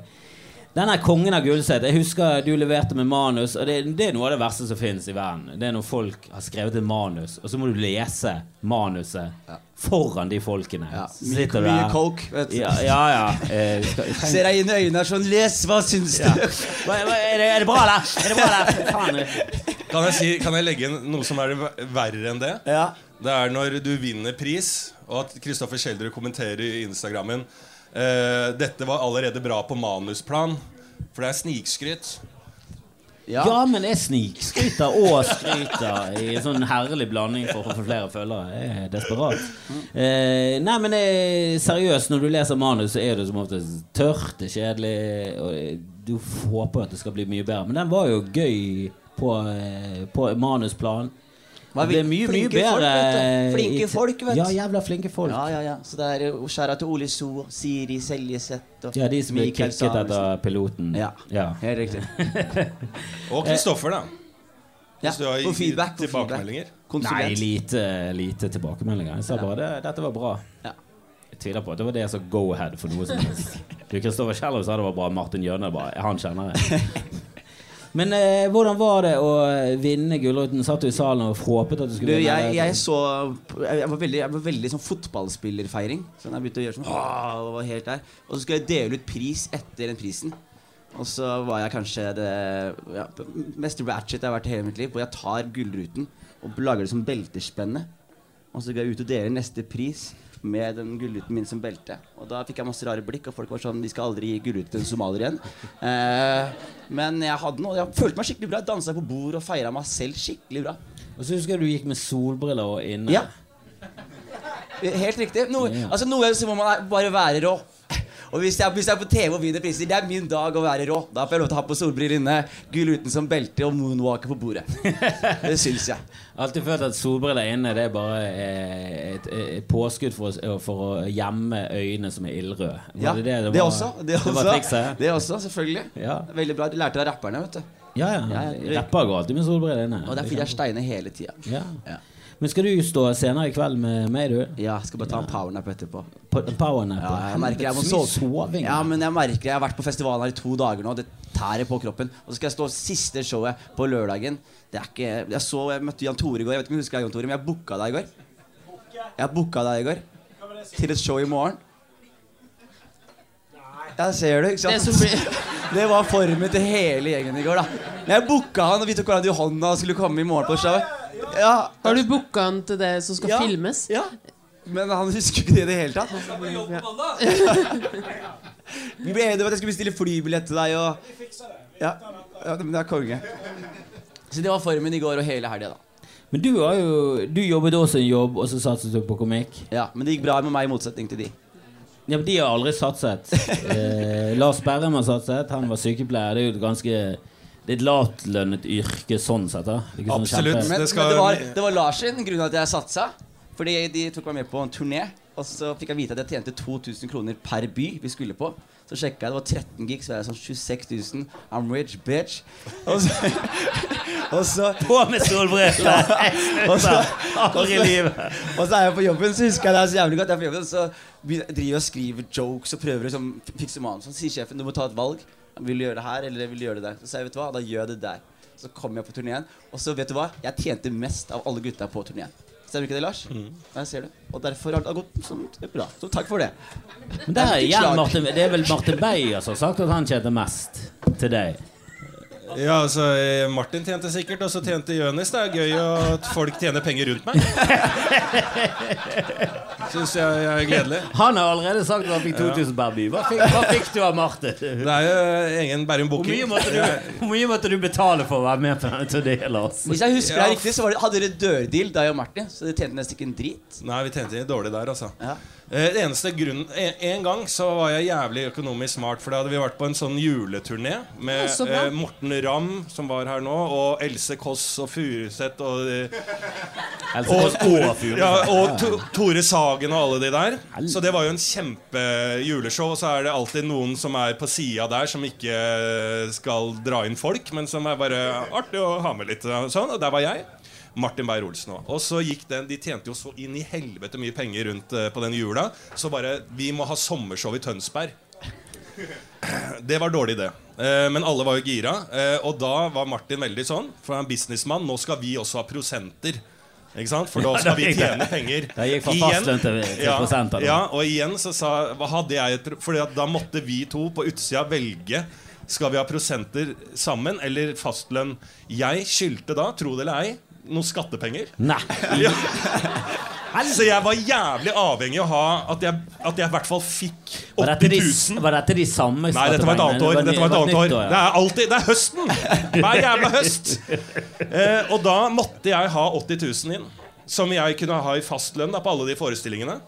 denne kongen av Gullset Jeg husker du leverte med manus, og det, det er noe av det verste som fins i verden. Det er når folk har skrevet et manus, og så må du lese manuset foran de folkene. Ja. Mye, mye coke. Vet du. Ja, ja. ja. Eh, skal, Ser deg inn i øynene og sånn Les, hva syns du? er, det, er det bra, eller? Er det bra, eller? Kan jeg, si, kan jeg legge inn noe som er verre enn det? Ja. Det er når du vinner pris, og at Kristoffer Schjelderud kommenterer i Instagrammen eh, Dette var allerede bra på manusplan. For det er snikskryt. Ja. Ja, men jeg snikskryter og skryter i en sånn herlig blanding for å få flere følgere. Jeg er desperat. Eh, nei, men eh, seriøst, når du leser manus, så er det som oftest tørt, det er kjedelig, og eh, du håper at det skal bli mye bedre. Men den var jo gøy på, eh, på manusplan. Det er mye, mye flinke folk, bedre. Flinke folk, vet du. Ja, jævla flinke folk. Ja, ja, ja. Så det er jo skjæra til Ole So, Siri Seljeseth og Ja, de som blir Mikael kicket etter piloten. Ja, ja. helt riktig. [laughs] Og Kristoffer, da. Ja, Hvis du har gitt feedback. Tilbakemeldinger. Nei, lite, lite tilbakemeldinger. Jeg sa bare det, dette var bra. Ja. Jeg tviler på at det var det som go ahead for noe som helst. [laughs] Kristoffer Kjellov sa det var bra. Martin Jønne bare Han kjenner jeg. [laughs] Men eh, hvordan var det å vinne Gullruten? Satt du i salen og håpet at du Du, skulle vinne? jeg, jeg så Jeg var veldig, jeg var veldig sånn fotballspillerfeiring. Så jeg begynte å gjøre sånn «Åh», var helt der Og så skulle jeg dele ut pris etter den prisen. Og så var jeg kanskje det ja, mest ratchet jeg har vært i hele mitt liv. Hvor jeg tar Gullruten og lager det som beltespenne. Og så går jeg ut og deler neste pris med den gullruten min som belte. Og da fikk jeg masse rare blikk, og folk var sånn De skal aldri gi gullruten til en somalier igjen. [laughs] Eh, men jeg hadde noe Jeg følte meg skikkelig bra. Jeg dansa på bord og feira meg selv skikkelig bra. Og så husker jeg du gikk med solbriller og inne. Ja. Helt riktig. Noe, altså, noe så må man bare være rå. Og hvis jeg, hvis jeg er på TV og vinner priser, det er min dag å være rå. Da får jeg lov til å ha på solbriller inne, gull uten som belte og moonwalker på bordet. Det syns jeg. [laughs] Alltid følt at solbriller inne Det er bare eh, et, et påskudd for, å- for å gjemme øynene som er ildrøde. Ja, det, det, det, det også. Det, det også, trikset? det også, selvfølgelig. Ja. Veldig bra. Du lærte det av rapperne, vet du. Ja, ja. Ja, ja. Rapper går alltid med solbriller inne. Og der fikk jeg steiner hele tida. Ja. Ja. Men skal du stå senere i kveld med meg, du? Ja, jeg skal bare ta en powernap etterpå. Powernap? Ja, jeg merker jeg må sove. soving. Ja, men jeg merker jeg har vært på festivalen her i to dager nå. Det tærer på kroppen. Og så skal jeg stå siste showet på lørdagen. Det er ikke Jeg så Jeg møtte Jan Tore i går. Jeg vet ikke om du husker Jan Tore, men jeg booka deg i går. Jeg booka deg i går til et show i morgen. Ja, ser du, ikke sant? Det, [laughs] Det var formen til hele gjengen i går, da. Men jeg booka han, og vi tok hverandre i hånda og skulle komme i morgen på showet. Ja, Har du booka han til det som skal Ja. filmes? ja. Men han husker ikke det i det hele tatt. [laughs] Vi ble enige om at jeg skulle bestille flybillett til deg og Ja, ja men det er konge. Så det var formen i går og hele helga, da. Men du, har jo, du jobbet også en jobb, og så satset du på komikk. Ja, Men det gikk bra med meg, i motsetning til de. Ja, men De har aldri satset. [laughs] Eh, Lars Berrum har satset. Han var sykepleier. Det er jo et ganske Det er et lavtlønnet yrke sånn sett. da ikke sånn Absolutt. kjempe- Men Det det, skal- men det, var, det var Lars sin grunn til at jeg satsa. Fordi de tok meg med på en turné. Og så fikk jeg vite at jeg tjente 2000 kroner per by vi skulle på. Så sjekka jeg, det var 13 gig, så var jeg sånn 26 000. I'm rich, bitch. Og så, [laughs] og så På med solbriller! [laughs] Og så- Aldri i livet. [laughs] Og så er jeg på jobben, så husker jeg det er så jævlig godt. Jeg er på jobben, så begynner- driver jeg og skriver jokes og prøver å liksom, fikse manus. Så sier sjefen du må ta et valg. Vil du gjøre det her, eller vil du gjøre det der? Så sa jeg, vet du hva, da gjør jeg det der. Så kom jeg på turneen, og så vet du hva? Jeg tjente mest av alle gutta på turneen. Stemmer ikke det, Lars? Mm. jeg ser det. Og derfor har det gått sånn bra. Så takk for det. Men det er, igjen. Martin, det er vel Martin Beyer som har sagt at han tjente mest til deg. Ja, altså eh, Martin tjente sikkert, og så tjente Jonis. Det er gøy at folk tjener penger rundt meg. [laughs] Syns jeg er gledelig. Han har allerede sagt at han fikk 2000 per by. Hva fikk, hva fikk du av Martin? Det er jo ingen Bærum Hvor Booking. måtte du, hvor mye måtte du betale for å være med på denne turneen, Altså? Hvis jeg husker Ja. det riktig, så var det, hadde dere dørdeal, deg og Martin. Så dere tjente nesten ikke en drit. Nei, vi tjente dårlig der, altså. Ja. Eh, Det eneste grunnen en, en gang så var jeg jævlig økonomisk smart, for da hadde vi vært på en sånn juleturné med så eh, Morten Ramm, som var her nå, og Else Kåss og Furuseth og eh, og, og ja, og to, Tore Sagen og alle de der. Så det var jo en kjempejuleshow. Og så er det alltid noen som er på sida der, som ikke skal dra inn folk, men som er bare artig å ha med litt. og Sånn, og der var jeg. Martin Beyer-Olsen òg. Og så gikk den De tjente jo så inn i helvete mye penger rundt eh, på den jula. Så bare Vi må ha sommershow i Tønsberg. Det var dårlig, det. Eh, men alle var jo gira. Eh, og da var Martin veldig sånn, for han er businessmann. Nå skal vi også ha prosenter. Ikke sant? For da skal vi tjene penger. Da gikk fra fastlønn til, til ja, prosenter. Ja, og igjen så sa hadde jeg et Fordi at da måtte vi to på utsida velge Skal vi ha prosenter sammen eller fastlønn. Jeg skyldte da, tro det eller ei, noen skattepenger. Nei. [laughs] Så jeg var jævlig avhengig av å ha at jeg, at jeg i hvert fall fikk 80 000. var dette de samme Nei, dette var et annet år. Dette var et annet år. Det er alltid Det er høsten! [laughs] Hver jævla høst. Eh, og da måtte jeg ha 80 000 inn. Som jeg kunne ha i fastlønn på alle de forestillingene.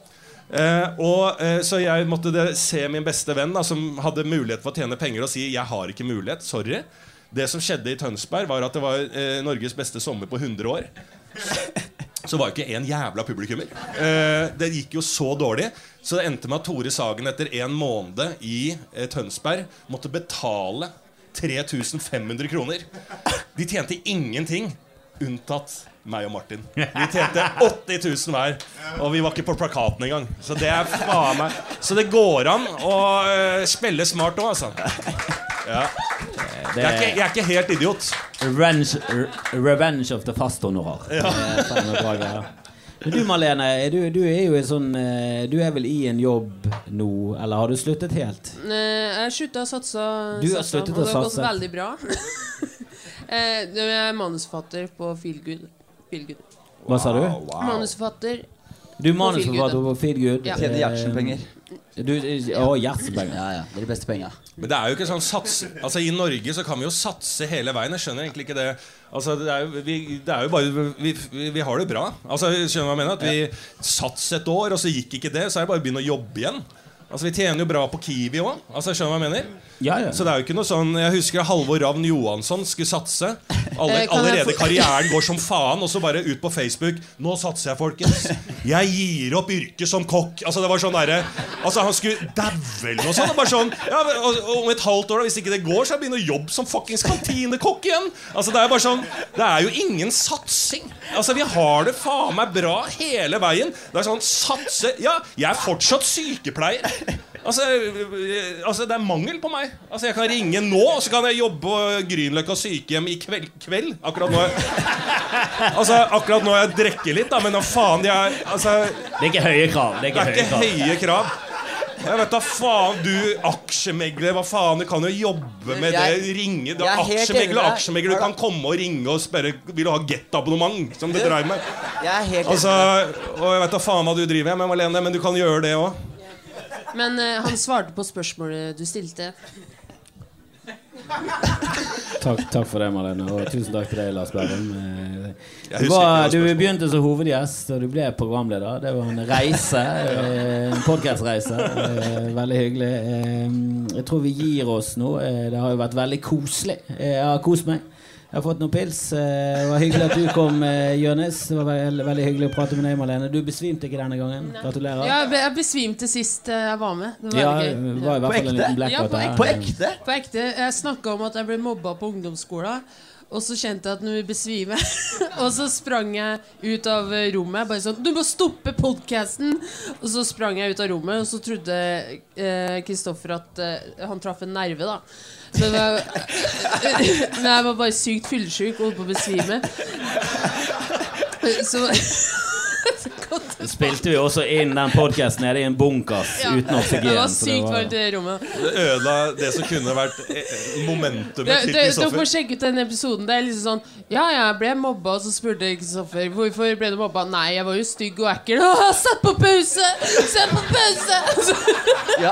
Eh, og eh, Så jeg måtte det, se min beste venn, da, som hadde mulighet for å tjene penger, og si 'jeg har ikke mulighet'. Sorry. Det som skjedde i Tønsberg, var at det var eh, Norges beste sommer på 100 år. Så var jo ikke en jævla publikummer. Eh, det gikk jo så dårlig. Så det endte med at Tore Sagen etter en måned i eh, Tønsberg måtte betale 3500 kroner. De tjente ingenting, unntatt meg og Martin. Vi tjente 80 000 hver, og vi var ikke på plakaten engang. Så det er faen meg Så det går an å eh, spille smart òg, altså. Ja. Det Jeg er, ikke, jeg er ikke helt idiot. Revenge, revenge of the fasthonorar. Ja. Men du Malene, du, du er jo i sånn eh, Du er vel i en jobb nå, eller har du sluttet helt? Jeg Jeg slutta å satse, Du har satsa, sluttet og å det har gått veldig bra. [laughs] Eh, Jeg er manusforfatter på Feelgood. Feelgood. Hva sa du? Manusforfatter. Du er manusforfatter på Feelgood. Ja. Tjener Gjertsen-penger. Du, å, Gjertsen-penger. Ja, ja. Det er de beste penga. Men det er jo ikke sånn sats Altså I Norge så kan vi jo satse hele veien. Jeg skjønner egentlig ikke det. Altså Det er jo, vi, det er jo bare vi, vi, vi har det bra. Altså Skjønner du hva jeg mener? At vi sats et år, og så gikk ikke det. Så er det bare å begynne å jobbe igjen. Altså Vi tjener jo bra på Kiwi òg. Altså, skjønner du hva jeg mener? Ja, ja. Så det er jo ikke noe sånn Jeg husker Halvor Ravn Johansson skulle satse. Alle, kan jeg allerede karrieren går som faen, og så bare ut på Facebook 'Nå satser jeg, folkens. Jeg gir opp yrket som kokk.' Altså Det var sånn derre Altså Han skulle daue eller noe sånt. Bare sånn ja, Om et halvt år, da, hvis ikke det går, så jeg begynner å jobbe som fuckings kantinekokk igjen. Altså Det er bare sånn Det er jo ingen satsing. Altså Vi har det faen meg bra hele veien. Det er sånn satse Ja, jeg er fortsatt sykepleier. Altså, altså Det er mangel på meg. Altså Jeg kan ringe nå, og så kan jeg jobbe på Grünerløkka sykehjem i kveld. kveld. Akkurat nå Altså Akkurat nå jeg drikker litt, da, men da faen er Altså Det er ikke høye krav. Det er Det ikke er høye ikke krav. høye krav. Jeg vet da faen, du aksjemegler, hva faen, du kan jo jobbe med Jeg- det. Ringe. Enig aksjemegler, aksjemegler. Du kan komme og ringe og spørre Vil du ha Get-abonnement, som du dreier med. Jeg er helt Altså, og jeg vet da faen hva du driver med, Malene, men du kan gjøre det òg. Men uh, han svarte på spørsmålet du stilte. [laughs] Takk, takk for det, Marlene. Og tusen takk til deg, Lars Berrum. Eh, Du, du begynte som hovedgjest, og du ble programleder. Det var en reise. [laughs] eh, En podkastreise. Veldig hyggelig. Eh, Jeg tror vi gir oss nå. Eh, Det har jo vært veldig koselig. Eh, Jeg har kost meg. Jeg har fått noen pils. Eh, Det var hyggelig at du kom, eh, Jonis. Det var veldig, veldig hyggelig å prate med deg, Malene. Du besvimte ikke denne gangen. Gratulerer. Ja, jeg besvimte sist eh, jeg var med. Det var Ja, veldig gøy. var i hvert På liten ekte? blackout Ja, på ekte? På ekte? På ekte. Jeg snakka om at jeg ble mobba på ungdomsskolen. Og så kjente jeg at vi besvimer [laughs] Og så sprang jeg ut av eh, rommet. Bare sånn 'Du må stoppe podkasten!' Og så sprang jeg ut av rommet, og så trodde eh, Kristoffer at eh, han traff en nerve, da. Men jeg, [laughs] men jeg var bare sykt fyllesyk og holdt på å besvime. Så godt. spilte vi også inn den podkasten nede i en bunkers Ja. uten oksygen. Det var sykt var- varmt i det rommet. Det ødela det som kunne vært eh, momentumet Det, til Kristoffer. dere får sjekke ut den episoden. Det er liksom sånn Ja, ja, jeg ble mobba, og så spurte Kristoffer hvorfor ble du mobba. Nei, jeg var jo stygg og ekkel. [laughs] Åh, sett på pause! Sett på pause! [laughs] Ja.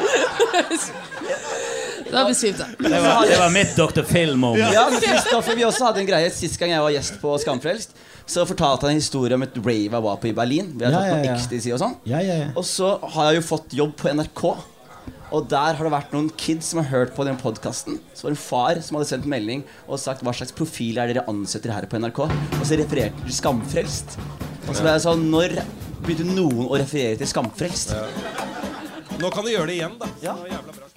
Da besvimte jeg. Det var, det var mitt Dr. Phil-moment. Ja, Kristoffer, Vi også hadde en greie Sist gang jeg var gjest på Skamfrelst, så fortalte han en historie om et rave jeg var på i Berlin. Vi hadde Ja, tatt ja, på ja. ecstasy og sånn. Ja, ja, ja. Og så har jeg jo fått jobb på NRK. Og der har det vært noen kids som har hørt på den podkasten. Så var det en far som hadde sendt melding og sagt hva slags profil er dere ansetter her på NRK. Og så refererte de til Skamfrelst. Og så ble jeg sånn Når begynte noen å referere til Skamfrelst? Nå kan du gjøre det igjen, da. Ja. Det var jævla bra.